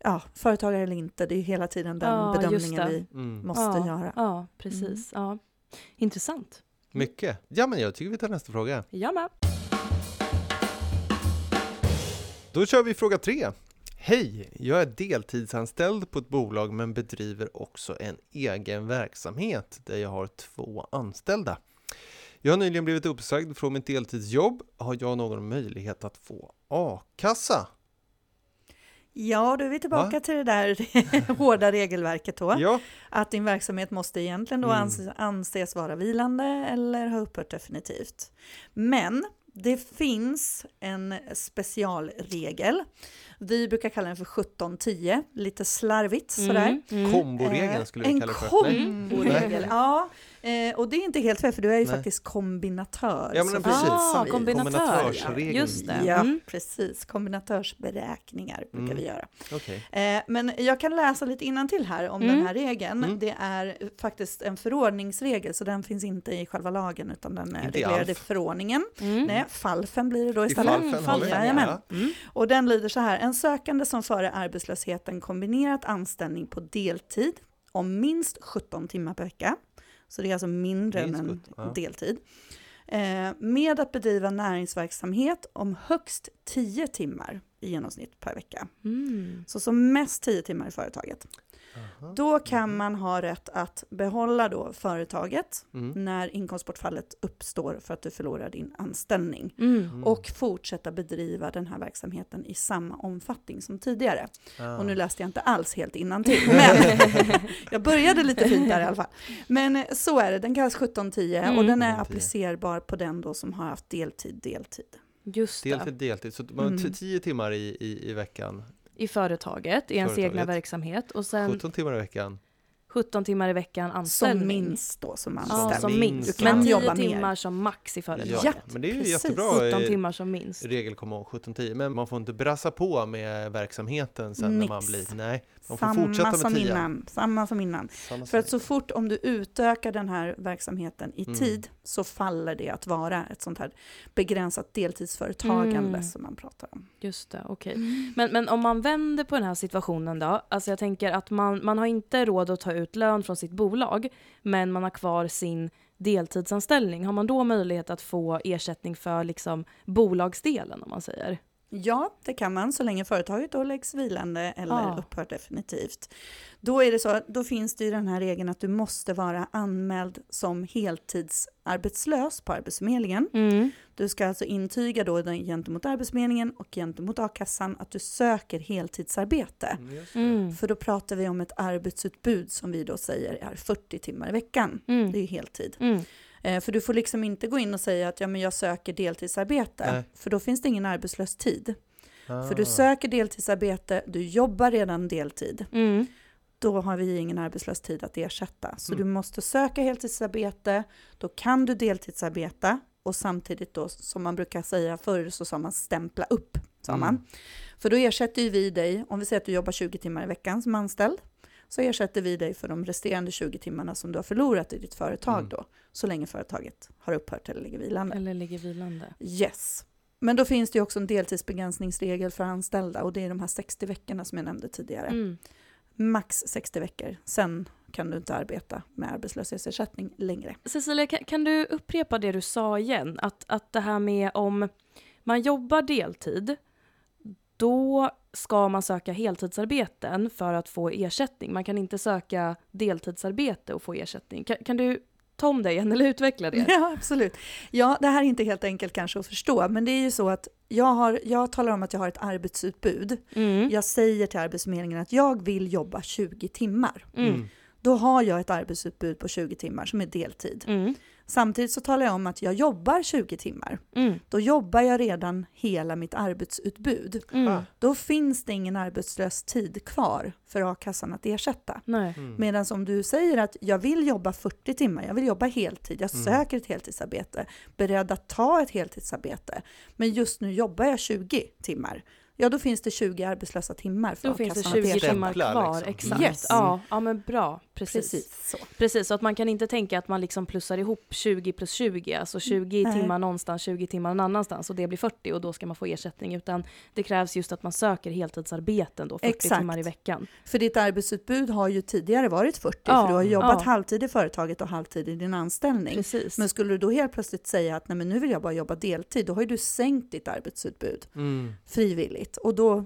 ja, företagare eller inte, det är hela tiden den
Ja,
bedömningen vi
Mm.
måste
ja,
göra.
Ja, precis. Ja. Intressant.
Mycket. Ja, men jag tycker vi tar nästa fråga.
Jag med.
Då kör vi fråga tre. Hej! Jag är deltidsanställd på ett bolag men bedriver också en egen verksamhet där jag har två anställda. Jag har nyligen blivit uppsagd från mitt deltidsjobb. Har jag någon möjlighet att få a-kassa?
Ja, då är vi tillbaka
Va?
till det där hårda regelverket då.
Ja,
Att din verksamhet måste egentligen då
Mm.
anses, vara vilande eller ha upphört definitivt. Men det finns en specialregel. Vi brukar kalla den för 1710, lite slarvigt sådär.
Mm, mm.
komboregeln skulle vi
en
kalla det för. Nej.
komboregel, ja. Eh, och det är inte helt fel för du är ju
Nej.
faktiskt kombinatör.
Ja, men precis.
Ah,
i-
kombinatör. Just det.
Ja,
Mm.
precis. Kombinatörsberäkningar brukar
Mm.
vi göra.
Okej.
Eh, men jag kan läsa lite innantill här om
Mm.
den här regeln.
Mm.
Det är faktiskt en förordningsregel, så den finns inte i själva lagen, utan den är
Inte i
reglerad i förordningen.
Mm.
Nej, falfen blir det då
I
istället.
falfen har vi.
Falfen,
Jajamän.
Ja.
Mm.
Och den lyder så här, en sökande som före arbetslösheten kombinerat anställning på deltid om minst 17 timmar per vecka, så det är alltså mindre än en
17, ja.
deltid, eh, med att bedriva näringsverksamhet om högst 10 timmar i genomsnitt per vecka.
Mm.
Så som mest 10 timmar i företaget.
Aha.
Då kan man ha rätt att behålla då företaget
Mm.
när inkomstbortfallet uppstår för att du förlorar din anställning.
Mm.
Mm.
Och fortsätta bedriva den här verksamheten i samma omfattning som tidigare.
Ah.
Och nu läste jag inte alls helt innantill, men jag började lite fint där i alla fall. Men eh, så är det, den kallas 1710 och
Mm.
den är
1710.
applicerbar på den då som har haft deltid, deltid.
Just det.
Deltid, deltid. Så man
Mm.
tio timmar i, i, i veckan,
I företaget, i ens
Företaget.
egna verksamhet. Och sen
17 timmar i veckan.
17 timmar i veckan anställning.
Som minst då som
Ja,
anställd.
som
minst.
minst.
Du kan
Men 10
jobba mer.
timmar som max i företaget.
Ja,
men det är ju
precis.
jättebra
17
eh,
timmar som minst.
regel ihåg, 17-10. Men man får inte brassa på med verksamheten sen när man
Nix.
blir, nej, man får
Samma
fortsätta med
som
10.
innan. Samma som innan.
Samma
För att så fort om du utökar den här verksamheten i
Mm.
tid så faller det att vara ett sånt här begränsat deltidsföretagande
Mm.
som man pratar om.
Just det, okej. Men, men om man vänder på den här situationen då, alltså jag tänker att man, man har inte råd att ta ut lön från sitt bolag, men man har kvar sin deltidsanställning. Har man då möjlighet att få ersättning för liksom bolagsdelen om man säger?
Ja, det kan man så länge företaget då läggs vilande eller
Ja.
upphör definitivt. Då är det så, då finns det ju den här regeln att du måste vara anmäld som heltidsarbetslös på Arbetsförmedlingen.
Mm.
Du ska alltså intyga då gentemot Arbetsförmedlingen och gentemot a-kassan att du söker heltidsarbete.
Mm.
Mm.
För då pratar vi om ett arbetsutbud som vi då säger är 40 timmar i veckan.
Mm.
Det är ju heltid. Eh, för du får liksom inte gå in och säga att ja, men jag söker deltidsarbete.
Nej.
För då finns det ingen arbetslös tid. För du
Ah.
söker deltidsarbete, du jobbar redan deltid.
Mm.
Då har vi ingen arbetslös tid att ersätta. Så
Mm.
du måste söka heltidsarbete, då kan du deltidsarbeta och samtidigt då, som man brukar säga förr, så sa man stämpla upp. Sa
Mm.
man. För då ersätter ju vi dig, om vi säger att du jobbar 20 timmar i veckan som anställd, så ersätter vi dig för de resterande 20 timmarna som du har förlorat i ditt företag
Mm.
då, så länge företaget har upphört eller ligger vilande.
Eller ligger vilande.
Yes. Men då finns det ju också en deltidsbegränsningsregel för anställda och det är de här 60 veckorna som jag nämnde tidigare.
Mm.
Max 60 veckor, sen kan du inte arbeta med arbetslöshetsersättning längre.
Cecilia, kan, kan du upprepa det du sa igen? Att, att det här med om man jobbar deltid, då ska man söka heltidsarbeten för att få ersättning. Man kan inte söka deltidsarbete och få ersättning. Kan, kan du ta om det igen eller utveckla det?
Ja, absolut. Ja, det här är inte helt enkelt kanske att förstå, men det är ju så att jag, har, jag talar om att jag har ett arbetsutbud.
Mm.
Jag säger till Arbetsförmedlingen att jag vill jobba 20 timmar.
Mm.
Då har jag ett arbetsutbud på 20 timmar som är deltid.
Mm.
Samtidigt så talar jag om att jag jobbar 20 timmar.
Mm.
Då jobbar jag redan hela mitt arbetsutbud.
Mm.
Ah.
Då finns det ingen arbetslös tid kvar för a-kassan att ersätta.
Mm.
Medan om du säger att jag vill jobba 40 timmar, jag vill jobba heltid, jag
Mm.
söker ett heltidsarbete, beredd att ta ett heltidsarbete, men just nu jobbar jag 20 timmar, ja då finns det 20 arbetslösa timmar för
Då finns det
a-kassan att
20
ersätta.
timmar kvar.
liksom.
Exakt.
Yes.
Ja, ja, men bra. Precis.
Precis så.
Precis, så att man kan inte tänka att man liksom plussar ihop 20 plus 20, alltså 20
Nej.
timmar någonstans, 20 timmar någon annanstans och det blir 40 och då ska man få ersättning. Utan det krävs just att man söker heltidsarbeten då, 40
Exakt.
timmar i veckan.
För ditt arbetsutbud har ju tidigare varit 40,
Ja,
för du har jobbat
ja.
halvtid i företaget och halvtid i din anställning.
Precis.
Men skulle du då helt plötsligt säga att Nej, men nu vill jag bara jobba deltid, då har ju du sänkt ditt arbetsutbud
Mm.
frivilligt. Och då,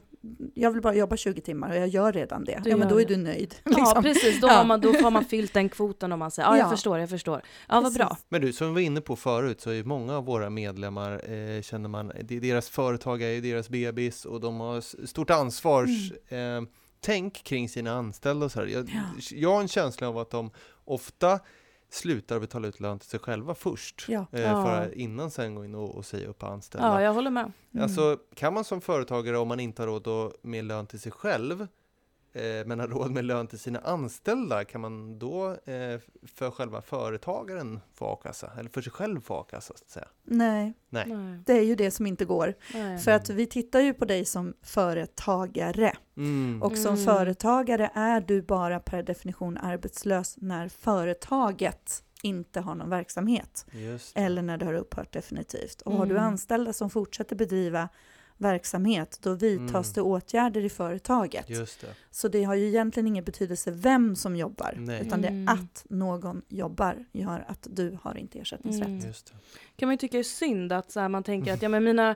jag vill bara jobba 20 timmar och jag gör redan det.
Du
ja, men då är
det.
du nöjd.
Ja,
liksom.
precis. Då,
Ja.
har man, då har man fyllt den kvoten om man säger ja, jag
Ja.
förstår, jag förstår. Ja, vad bra.
Men du, som vi var inne på förut så är många av våra medlemmar, eh, känner man, det är deras företag är ju deras bebis och de har stort ansvar, eh, tänk kring sina anställda och så här. Jag,
Ja.
jag har en känsla av att de ofta slutar betala ut lön till sig själva först,
Ja.
eh, för att innan sen gå in och, och säga upp anställda.
Ja, jag håller med.
Mm.
Alltså, kan man som företagare, om man inte har råd med lön till sig själv, eh, men har råd med lön till sina anställda, kan man då eh, för själva företagaren få a-kassa? Eller för sig själv få a-kassa, så att säga?
Nej,
Nej.
Nej.
det är ju det som inte går.
Nej.
För att vi tittar ju på dig som företagare.
Mm.
Och som
Mm.
företagare är du bara per definition arbetslös när företaget inte har någon verksamhet. Eller när det har upphört definitivt. Och har du
Mm.
anställda som fortsätter bedriva verksamhet, då vidtas
Mm.
det åtgärder i företaget.
Just det.
Så det har ju egentligen ingen betydelse vem som jobbar,
Nej.
utan det
Mm.
är att någon jobbar gör att du har inte ersättningsrätt.
Mm.
Just det.
kan man ju tycka är synd att så här, man tänker att ja, men mina,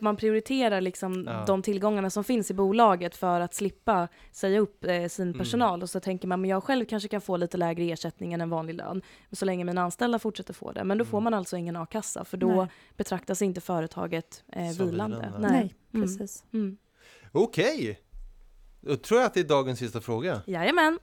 man prioriterar liksom
Ja.
de tillgångarna som finns i bolaget för att slippa säga upp eh, sin
Mm.
personal och så tänker man men jag själv kanske kan få lite lägre ersättning än en vanlig lön men så länge mina anställda fortsätter få det men då får
Mm.
man alltså ingen a-kassa för då
Nej.
betraktas inte företaget eh, vilande.
vilande.
Nej,
Mm.
precis.
Mm.
Okej! Då tror jag att det är dagens sista fråga.
Jajamän.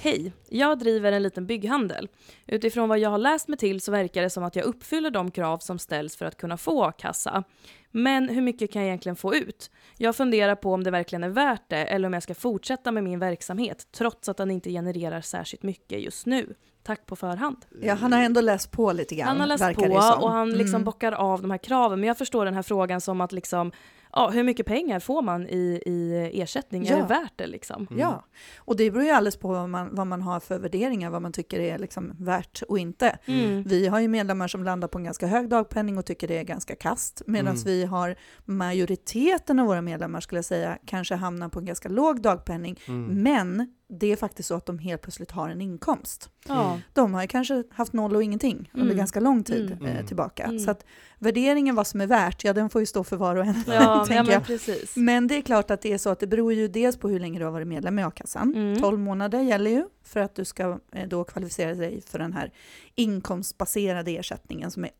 Hej, jag driver en liten bygghandel. Utifrån vad jag har läst mig till så verkar det som att jag uppfyller de krav som ställs för att kunna få a-kassa. Men hur mycket kan jag egentligen få ut? Jag funderar på om det verkligen är värt det eller om jag ska fortsätta med min verksamhet trots att den inte genererar särskilt mycket just nu. Tack på förhand.
Ja, han har ändå läst på lite grann.
Han har läst på och han liksom
Mm.
bockar av de här kraven. Men jag förstår den här frågan som att liksom, ja, hur mycket pengar får man i, i ersättning? Är
Ja.
det värt det liksom?
Mm.
Ja, och det beror ju alldeles på vad man, vad man har för värderingar, vad man tycker är liksom värt och inte.
Mm.
Vi har ju medlemmar som landar på en ganska hög dagpenning och tycker det är ganska kast, medan
Mm.
vi har majoriteten av våra medlemmar skulle jag säga kanske hamnar på en ganska låg dagpenning,
Mm.
men det är faktiskt så att de helt plötsligt har en inkomst.
Ja.
De har ju kanske haft noll och ingenting under
Mm.
ganska lång tid
Mm.
eh,
Mm.
tillbaka.
Mm.
Så att värderingen vad som är värt, ja den får ju stå för var och en.
Ja, ja men
jag.
precis.
Men det är klart att det är så att det beror ju dels på hur länge du har varit medlem i a-kassan.
Mm.
12 månader gäller ju för att du ska eh, då kvalificera dig för den här inkomstbaserade ersättningen som är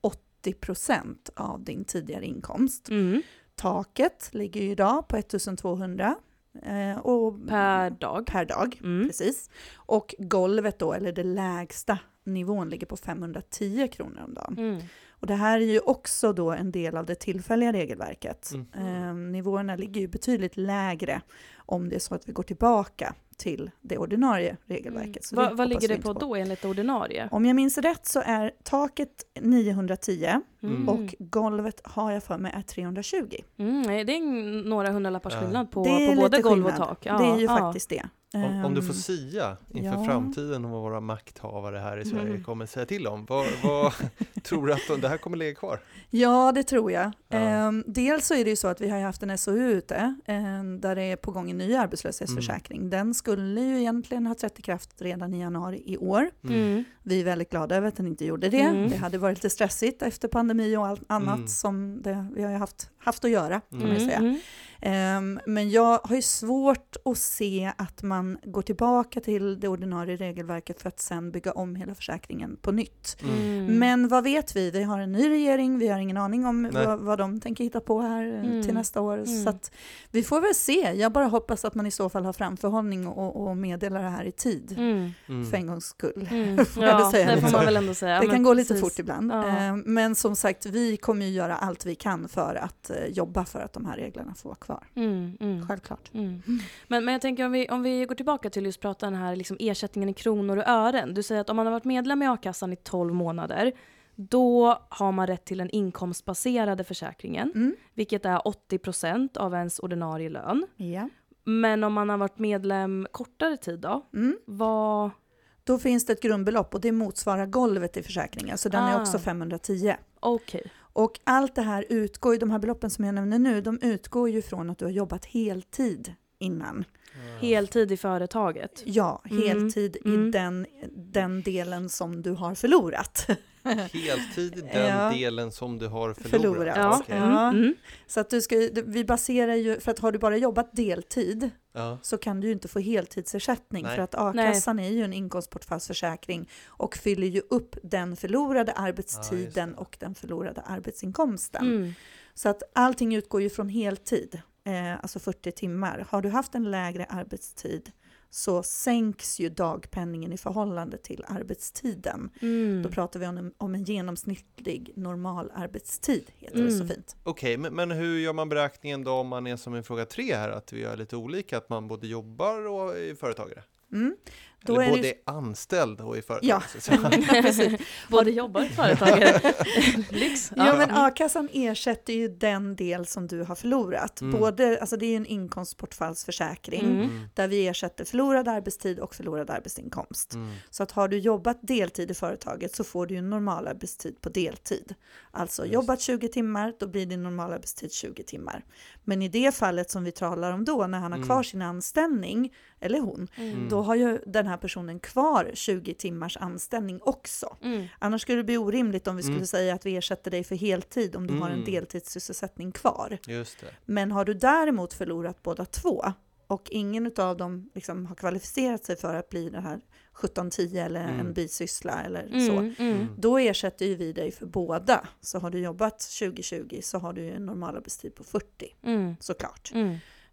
80% av din tidigare inkomst.
Mm.
Taket ligger ju idag på 1200 eh, och
Per dag.
per dag.
Mm.
Precis. Och golvet då, eller det lägsta nivån, ligger på 510 kronor om dagen.
Mm.
Och det här är ju också då en del av det tillfälliga regelverket.
Mm.
Eh, nivåerna ligger ju betydligt lägre om det är så att vi går tillbaka till det ordinarie regelverket. Så
Mm. Vad,
det
ligger det
inte
på då enligt ordinarie?
Om jag minns rätt så är taket 910
Mm.
och golvet har jag för mig är 320.
Mm, nej, det är några hundralappars skillnad på,
det
på både golv och tak. Ja,
det är ju
ja.
faktiskt det.
Om, om du får
Ehm,
sia inför
ja.
framtiden vad våra makthavare här i Sverige
Mm.
kommer säga till om, vad, vad tror du att de, det här kommer ligga kvar?
Ja, det tror jag.
Ja.
Ehm, dels så är det ju så att vi har haft en SOU ute ehm, där det är på gång en ny arbetslöshetsförsäkring.
Mm.
Den skulle ju egentligen ha trätt i kraft redan i januari i år.
Mm.
Vi är väldigt glada över att den inte gjorde det.
Mm.
Det hade varit lite stressigt efter pandemi och allt annat
Mm.
som det, vi har haft, haft att göra. Kan man
Mm.
säga.
Mm.
Ehm, men jag har ju svårt att se att man går tillbaka till det ordinarie regelverket för att sen bygga om hela försäkringen på nytt.
Mm.
Men vad vet vi? Vi har en ny regering, vi har ingen aning om vad, vad de tänker hitta på här eh,
Mm.
till nästa år.
Mm.
Så att vi får väl se. Jag bara hoppas att man i så fall har framförhållning och, och meddelar det här i tid.
Mm.
Mm.
För en gångs skull.
Mm.
Får
Ja,
säga
det får man väl ändå säga.
det
men
kan gå lite
precis.
fort ibland.
Ja.
Eh, Men som sagt, vi kommer ju göra allt vi kan för att eh, jobba för att de här reglerna får vara kvar.
Mm. Mm.
Självklart.
Mm. Men, men jag tänker om vi, om vi går tillbaka till just prata den här liksom ersättningen i kronor och ören. Du säger att om man har varit medlem i a-kassan i 12 månader då har man rätt till den inkomstbaserade försäkringen,
Mm.
vilket är 80% av ens ordinarie lön.
Ja.
Men om man har varit medlem kortare tid då?
Mm.
Vad...
Då finns det ett grundbelopp och det motsvarar golvet i försäkringen, så den är
Ah.
också 510.
Okej.
Och allt det här utgår ju, de här beloppen som jag nämner nu, de utgår ju från att du har jobbat heltid innan.
Heltid i företaget.
Ja,
Mm,
heltid
mm.
i den, den delen som du har förlorat.
Heltid i den
Ja.
delen som du har förlorat.
Förlorat.
Ja.
Okej.
Mm. Mm.
Så att du ska, vi baserar ju, för att har du bara jobbat deltid
Ja.
så kan du ju inte få heltidsersättning
Nej.
för att a-kassan är ju en inkomstbortfallsförsäkring och fyller ju upp den förlorade arbetstiden och den förlorade arbetsinkomsten.
Mm.
Så att allting utgår ju från heltid, eh, alltså 40 timmar. Har du haft en lägre arbetstid så sänks ju dagpenningen i förhållande till arbetstiden.
Mm.
Då pratar vi om en, om en genomsnittlig normal arbetstid, heter det så
Mm.
fint.
Okej, men, men hur gör man beräkningen då om man är som i fråga tre här, att vi gör lite olika, att man både jobbar och är företagare?
Mm. Då
Eller
är det
både
ju-
är anställd och är företagare?
Ja. Precis.
Både jobbar och företagare. Lyx.
Ja, men a-kassan ersätter ju den del som du har förlorat.
Mm.
Både, alltså det är en inkomstbortfallsförsäkring
Mm.
Mm.
där vi ersätter förlorad arbetstid och förlorad arbetsinkomst.
Mm.
Så att har du jobbat deltid i företaget så får du en normalarbetstid på deltid. Alltså
Just.
jobbat 20 timmar, då blir din normalarbetstid 20 timmar. Men i det fallet som vi talar om då, när han har
Mm.
kvar sin anställning, eller hon,
Mm.
då har ju den här personen kvar 20 timmars anställning också.
Mm.
Annars skulle det bli orimligt om vi skulle
Mm.
säga att vi ersätter dig för heltid om du har en
Mm.
deltidssysselsättning kvar.
Just det.
Men har du däremot förlorat båda två och ingen av dem liksom har kvalificerat sig för att bli det här 17-10 eller
Mm.
en bisyssla eller så,
Mm. Mm.
då ersätter ju vi dig för båda. Så har du jobbat 2020 så har du ju en normalarbetstid på 40
Mm.
såklart.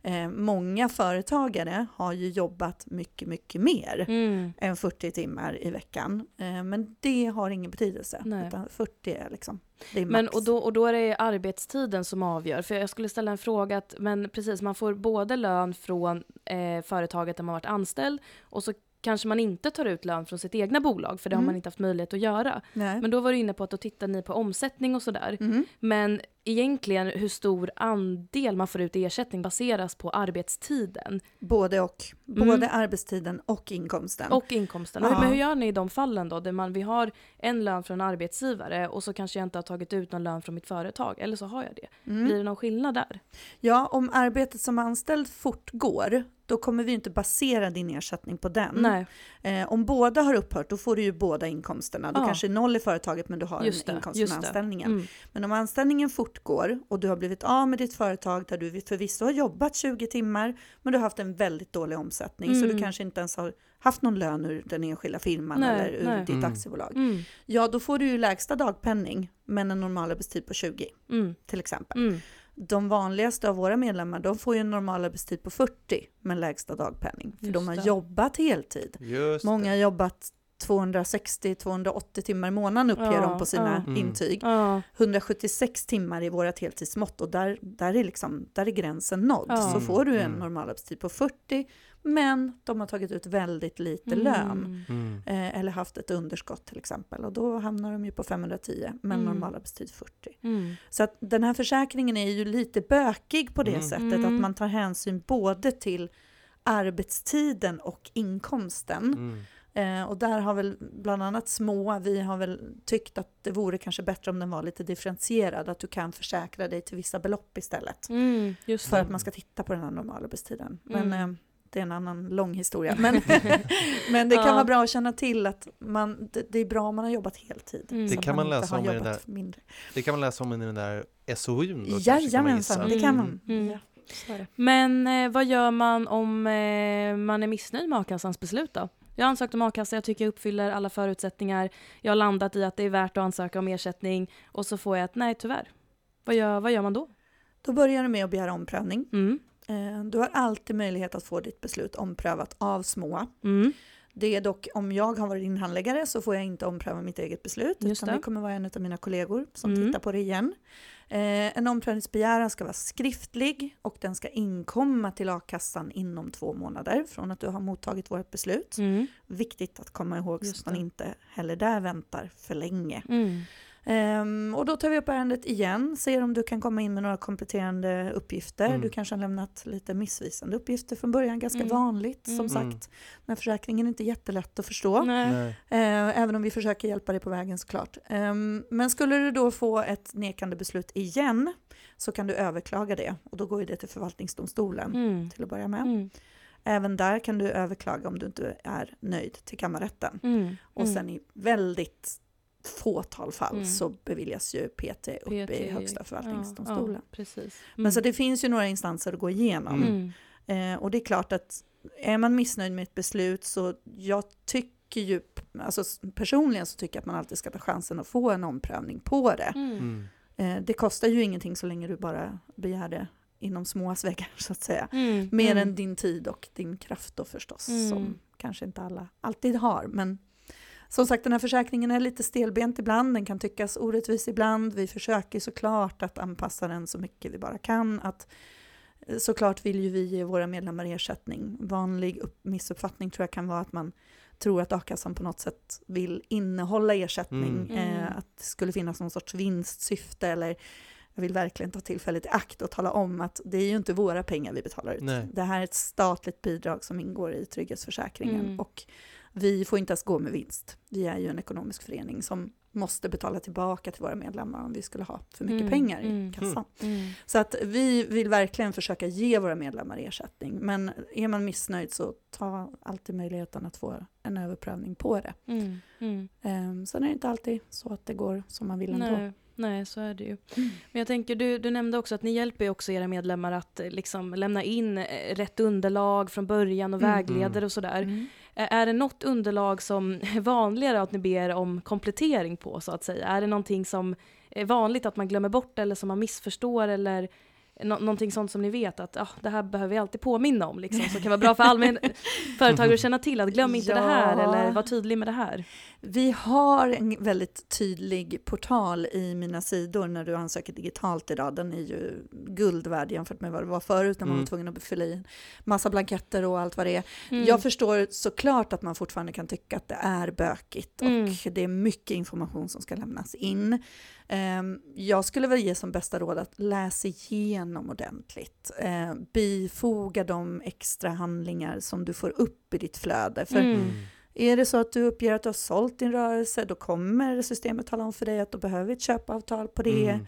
Mm.
Eh, många företagare har ju jobbat mycket, mycket mer
Mm.
än 40 timmar i veckan. Eh, men det har ingen betydelse,
Nej.
utan 40 är liksom, är.
Men och då, och då är det arbetstiden som avgör. För jag skulle ställa en fråga, att, men precis, man får både lön från eh, företaget där man varit anställd och så kanske man inte tar ut lön från sitt egna bolag, för det har
Mm.
man inte haft möjlighet att göra.
Nej.
Men då var du inne på att då tittar ni på omsättning och sådär.
Mm.
Men egentligen hur stor andel man får ut i ersättning baseras på arbetstiden
Både och.
Mm.
Både arbetstiden och inkomsten.
och inkomsten.
Ja.
Men hur gör ni i de fallen då? Där man, vi har en lön från en arbetsgivare och så kanske jag inte har tagit ut någon lön från mitt företag. Eller så har jag det.
Mm.
Blir det någon skillnad där?
Ja, om arbetet som anställd fortgår, då kommer vi inte basera din ersättning på den. Eh, om båda har upphört, då får du ju båda inkomsterna. Du
Ja.
kanske är noll i företaget, men du har
Just
en
det,
inkomst från anställningen.
Mm.
Men om anställningen fortgår och du har blivit av med ditt företag där du förvisso har jobbat 20 timmar, men du har haft en väldigt dålig omsättning, så
Mm.
du kanske inte ens har haft någon lön ur den enskilda firman
Nej,
eller ur
nej.
ditt
Mm.
aktiebolag.
Mm.
Ja, då får du ju lägsta dagpenning, men en normalarbetstid på 20
Mm.
till exempel.
Mm.
De vanligaste av våra medlemmar, de får ju en normalarbetstid på 40 men lägsta dagpenning. För
Just
de har
det.
jobbat heltid.
Just
Många
det.
har jobbat 260-280 timmar i månaden uppger
Ja,
de på sina
ja. Mm.
intyg.
Ja.
176 timmar i vårt heltidsmått och där, där, är liksom, där är gränsen nådd.
Ja.
Så får du en
Mm.
normalarbetstid på 40 men de har tagit ut väldigt lite lön.
Mm.
Mm.
Eh, eller haft ett underskott till exempel och då hamnar de ju på 510 men
Mm.
normalarbetstid 40.
Mm.
Så att den här försäkringen är ju lite bökig på det
Mm.
sättet
Mm.
att man tar hänsyn både till arbetstiden och inkomsten.
Mm.
Eh, och där har väl bland annat små, vi har väl tyckt att det vore kanske bättre om den var lite differentierad, att du kan försäkra dig till vissa belopp istället.
Mm. Just
För
det.
att man ska titta på den här normalarbetstiden. Men
Mm.
eh, det är en annan lång historia. Men, men det kan
Ja.
vara bra att känna till att man, det, det är bra om man har jobbat heltid.
Mm. Det
kan man
inte
läsa
har
om i den
jobbat
där
mindre.
Det kan man läsa om i den där SOUn man
Jajamensan, det kan
Mm.
man.
Mm.
Ja, är det.
Men eh, vad gör man om eh, man är missnöjd med a-kassans beslut då? Jag har ansökt om a-kassa, jag tycker jag uppfyller alla förutsättningar. Jag har landat i att det är värt att ansöka om ersättning och så får jag ett nej tyvärr. Vad gör, vad gör man då?
Då börjar du med att begära omprövning.
Mm.
Eh, Du har alltid möjlighet att få ditt beslut omprövat av SMÅ.
Mm.
Det är dock, om jag har varit din handläggare så får jag inte ompröva mitt eget beslut,
Just
utan
det.
det kommer vara en av mina kollegor som
Mm.
tittar på det igen. Eh, en omprövningsbegäran ska vara skriftlig och den ska inkomma till a-kassan inom två månader från att du har mottagit vårt beslut.
Mm.
Viktigt att komma ihåg så att man inte heller där väntar för länge.
Mm.
Ehm, och då tar vi upp ärendet igen, ser om du kan komma in med några kompletterande uppgifter.
Mm.
Du kanske har lämnat lite missvisande uppgifter från början, ganska
Mm.
vanligt
Mm.
som sagt. Men försäkringen är inte jättelätt att förstå, eh, även om vi försöker hjälpa dig på vägen såklart. Ehm, men skulle du då få ett nekande beslut igen så kan du överklaga det och då går det till förvaltningsdomstolen
Mm.
till att börja med.
Mm.
Även där kan du överklaga om du inte är nöjd till kammarrätten.
Mm.
Och
Mm.
sen i väldigt fåtal fall
Mm.
så beviljas ju PT uppe
PT,
i Högsta förvaltningsdomstolen.
Ja, ja, precis.
Men så det finns ju några instanser att gå igenom.
Mm.
Eh, och det är klart att är man missnöjd med ett beslut så jag tycker ju, alltså personligen så tycker jag att man alltid ska ta chansen att få en omprövning på det.
Mm.
Mm.
Eh, det kostar ju ingenting så länge du bara begär det inom småas väggar så att säga.
Mm.
Mer
Mm.
än din tid och din kraft då förstås,
Mm.
som kanske inte alla alltid har. Men som sagt, den här försäkringen är lite stelbent ibland, den kan tyckas orättvis ibland. Vi försöker såklart att anpassa den så mycket vi bara kan. Att, eh, såklart vill ju vi ge våra medlemmar ersättning. Vanlig upp, missuppfattning tror jag kan vara att man tror att a-kassan på något sätt vill innehålla ersättning,
Mm.
Mm.
Eh, att det skulle finnas någon sorts vinstsyfte eller jag vill verkligen ta tillfället i akt och tala om att det är ju inte våra pengar vi betalar ut.
Nej.
Det här är ett statligt bidrag som ingår i trygghetsförsäkringen
Mm.
och vi får inte ens gå med vinst. Vi är ju en ekonomisk förening som måste betala tillbaka till våra medlemmar om vi skulle ha för mycket
Mm.
pengar i
Mm.
kassan.
Mm.
Så att vi vill verkligen försöka ge våra medlemmar ersättning. Men är man missnöjd så ta alltid möjligheten att få en överprövning på det.
Mm. Mm.
Um, sen är det inte alltid så att det går som man vill ändå.
Nej, nej, så är det ju.
Mm.
Men jag tänker, du, du nämnde också att ni hjälper också era medlemmar att eh, liksom lämna in eh, rätt underlag från början och
Mm.
vägleder och sådär. Eh, är det något underlag som är vanligare att ni ber om komplettering på så att säga? Är det någonting som är vanligt att man glömmer bort eller som man missförstår eller Nå någonting sånt som ni vet att ah, det här behöver vi alltid påminna om, liksom, som kan vara bra för allmän företagare att känna till, att glöm inte det här
Ja.
eller var tydlig med det här.
Vi har en väldigt tydlig portal i mina sidor när du ansöker digitalt idag. Den är ju guld värd jämfört med vad det var förut när man
Mm.
var tvungen att fylla i massa blanketter och allt vad det är.
Mm.
Jag förstår såklart att man fortfarande kan tycka att det är bökigt och
Mm.
det är mycket information som ska lämnas in. Ehm, Jag skulle väl ge som bästa råd att läsa igenom ordentligt. Eh, Bifoga de extra handlingar som du får upp i ditt flöde. För
Mm.
är det så att du uppger att du har sålt din rörelse, då kommer systemet tala om för dig att då behöver ett köpavtal på det.
Mm.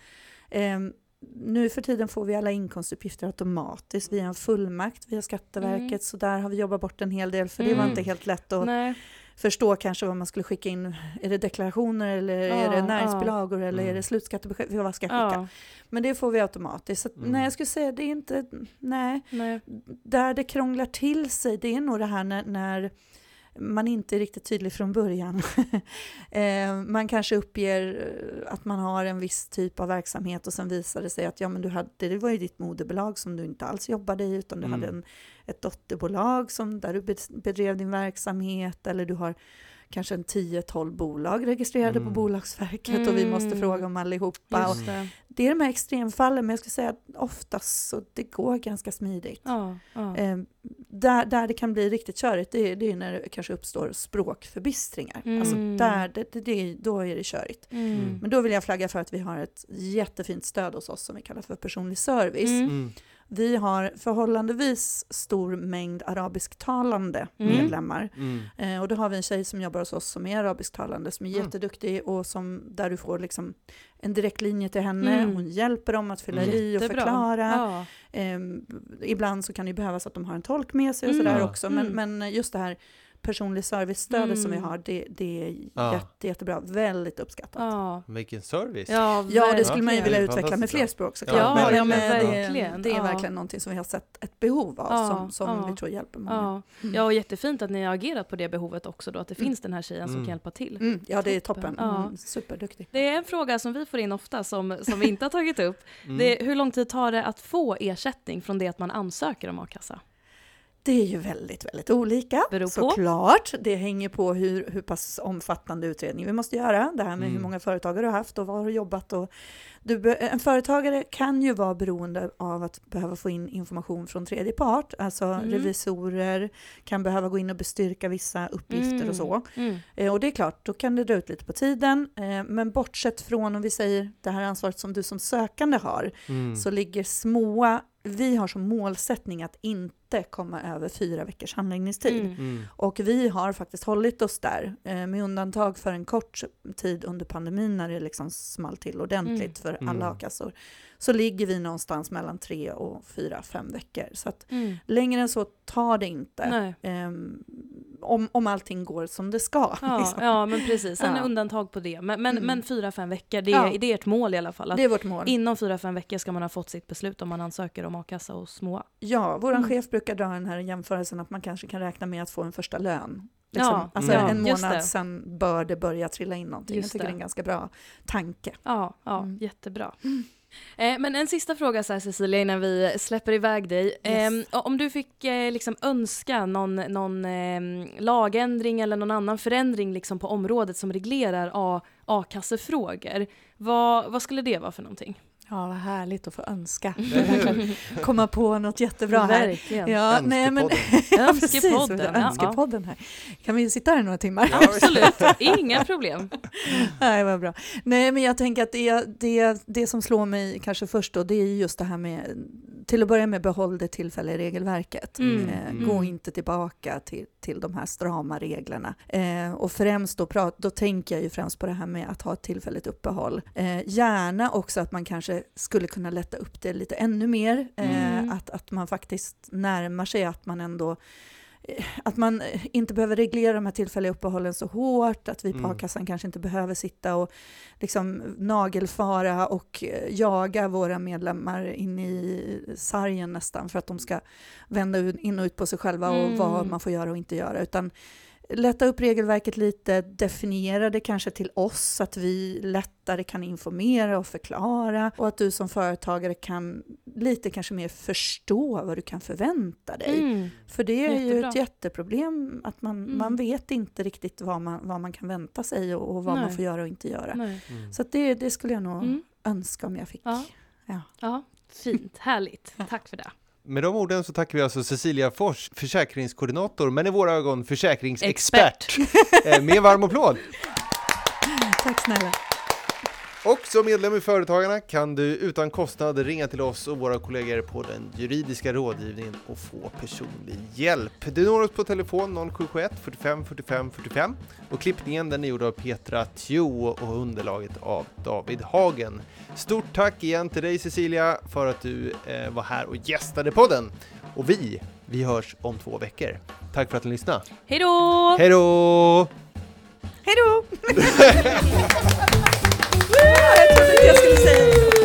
Ehm, nu för tiden får vi alla inkomstuppgifter automatiskt via en fullmakt via Skatteverket,
Mm.
så där har vi jobbat bort en hel del, för det var
Mm.
inte helt lätt att
Nej.
Förstå kanske vad man skulle skicka in. Är det deklarationer eller är
Ja,
det näringsbilagor eller är
Mm.
det slutskattebesked? Vad ska jag skicka?
Ja,
Men det får vi automatiskt. Så att,
Mm.
nej, jag skulle säga det är inte, nej,
nej.
där det krånglar till sig, det är nog det här när, när man inte är riktigt tydlig från början. eh, man kanske uppger eh, att man har en viss typ av verksamhet och sen visar det sig att ja, men du hade, det var ju ditt moderbolag som du inte alls jobbade i utan du
Mm.
hade en, ett dotterbolag som, där du be- bedrev din verksamhet eller du har kanske en 10-12 bolag registrerade på
Mm.
Bolagsverket och vi måste
Mm.
fråga om allihopa. Och
Just det.
det är de här extremfallen, men jag skulle säga att oftast så det går ganska smidigt.
Ja, ja.
Där, där det kan bli riktigt körigt, det är, det är när det kanske uppstår språkförbistringar.
Mm.
Alltså där, det, det, det, då är det körigt.
Mm.
Men då vill jag flagga för att vi har ett jättefint stöd hos oss som vi kallar för personlig service.
Mm.
Vi har förhållandevis stor mängd arabisktalande
Mm.
medlemmar.
Mm.
Eh, och då har vi en tjej som jobbar hos oss som är arabisktalande, som är
Mm.
jätteduktig och som, där du får liksom en direkt linje till henne.
Mm.
Hon hjälper dem att fylla i och förklara.
Ja.
Ehm, ibland så kan det behövas att de har en tolk med sig och
Mm.
sådär också. Men,
Mm.
men just det här personlig service-stödet som vi
Mm.
har, det, det är
Ja.
jätte, jättebra. Väldigt uppskattat.
Ja.
Vilken service.
Ja,
Ja, det skulle man ju vilja
Ja,
utveckla med fler språk såklart.
Ja,
men,
verkligen.
men det,
verkligen.
det är
Ja.
verkligen någonting som vi har sett ett behov av
Ja,
som, som
ja.
vi tror hjälper många.
Ja.
Mm.
ja, och jättefint att ni har agerat på det behovet också då, att det
Mm.
finns den här tjejen som
Mm.
kan hjälpa till.
Mm, ja, det är toppen.
Ja.
Mm, superduktig.
Det är en fråga som vi får in ofta som, som vi inte har tagit upp.
Mm.
Det är, hur lång tid tar det att få ersättning från det att man ansöker om a-kassa?
Det är ju väldigt, väldigt olika.
Beror.
Såklart. Det hänger på hur, hur pass omfattande utredning vi måste göra. Det här med
Mm.
hur många företagare du har haft och var du har jobbat. Och du, en företagare kan ju vara beroende av att behöva få in information från tredje part. Alltså
Mm.
revisorer kan behöva gå in och bestyrka vissa uppgifter
Mm.
och så.
Mm.
Eh, Och det är klart, då kan det dra ut lite på tiden. Eh, Men bortsett från om vi säger det här ansvaret som du som sökande har,
Mm.
så ligger små, vi har som målsättning att inte komma över fyra veckors handläggningstid.
Mm.
Mm.
Och vi har faktiskt hållit oss där, eh, med undantag för en kort tid under pandemin när det liksom small till ordentligt
Mm.
för
Mm.
alla a-kassor. Så ligger vi någonstans mellan tre och fyra, fem veckor. Så att
Mm.
längre än så tar det inte.
Nej.
Om, om allting går som det ska.
Ja,
liksom.
ja, men precis. Sen
Ja.
undantag på det. Men, men,
Mm.
men fyra, fem veckor, det är,
Ja.
det är ert mål i alla fall. Att
Det är vårt mål.
inom fyra, fem veckor ska man ha fått sitt beslut om man ansöker om a-kassa hos MOA.
Ja, vår
Mm.
chef brukar dra den här jämförelsen att man kanske kan räkna med att få en första lön. Liksom.
Ja,
alltså
ja,
en månad sen bör det börja trilla in någonting.
Just
Jag tycker
det.
det är en ganska bra tanke.
Ja, ja
Mm.
jättebra. Eh, men en sista fråga så här, Cecilia innan vi släpper iväg dig.
Yes.
Eh, om du fick eh, liksom önska någon, någon eh, lagändring eller någon annan förändring liksom på området som reglerar a-kassefrågor, vad, vad skulle det vara för någonting?
Ja, vad härligt att få önska. Komma på något jättebra här. Ja, nej, men,
Önskepodden.
ja, precis,
Önskepodden,
här. Kan vi sitta här några timmar?
Ja,
Absolut, inga problem.
Nej, vad bra. Nej, men jag tänker att det, det, det som slår mig kanske först då, det är just det här med, till att börja med, behåll det tillfälliga regelverket.
Mm,
Eh,
mm.
Gå inte tillbaka till, till de här strama reglerna. Eh, och främst då, då tänker jag ju främst på det här med att ha ett tillfälligt uppehåll. Eh, gärna också att man kanske skulle kunna lätta upp det lite ännu mer. Eh,
Mm.
att, att man faktiskt närmar sig att man ändå att man inte behöver reglera de här tillfälliga uppehållen så hårt, att vi på
Mm.
a-kassan kanske inte behöver sitta och liksom nagelfara och eh, jaga våra medlemmar in i sargen nästan för att de ska vända in och ut på sig själva och
Mm.
vad man får göra och inte göra, utan lätta upp regelverket lite, definiera det kanske till oss så att vi lättare kan informera och förklara och att du som företagare kan lite kanske mer förstå vad du kan förvänta dig.
Mm.
För det är ju
Jättebra.
ett jätteproblem att man,
Mm.
man vet inte riktigt vad man, vad man kan vänta sig och, och vad man
Nej.
får göra och inte göra.
Mm.
Så att det, det skulle jag nog
Mm.
önska om jag fick.
Ja.
Ja.
Ja, fint. Härligt. Tack för det.
Med de orden så tackar vi alltså Cecilia Fors, försäkringskoordinator, men i våra ögon försäkringsexpert. Eh, Med en varm applåd!
Tack snälla.
Och som medlem i Företagarna kan du utan kostnad ringa till oss och våra kollegor på den juridiska rådgivningen och få personlig hjälp. Du når oss på telefon 0771 45 45 45 och klippningen den är gjord av Petra Tjo och underlaget av David Hagen. Stort tack igen till dig Cecilia för att du eh, var här och gästade podden. Och vi, vi hörs om två veckor. Tack för att ni lyssnade.
Hej då!
Hej då!
Hej då! jag trodde inte jag skulle säga.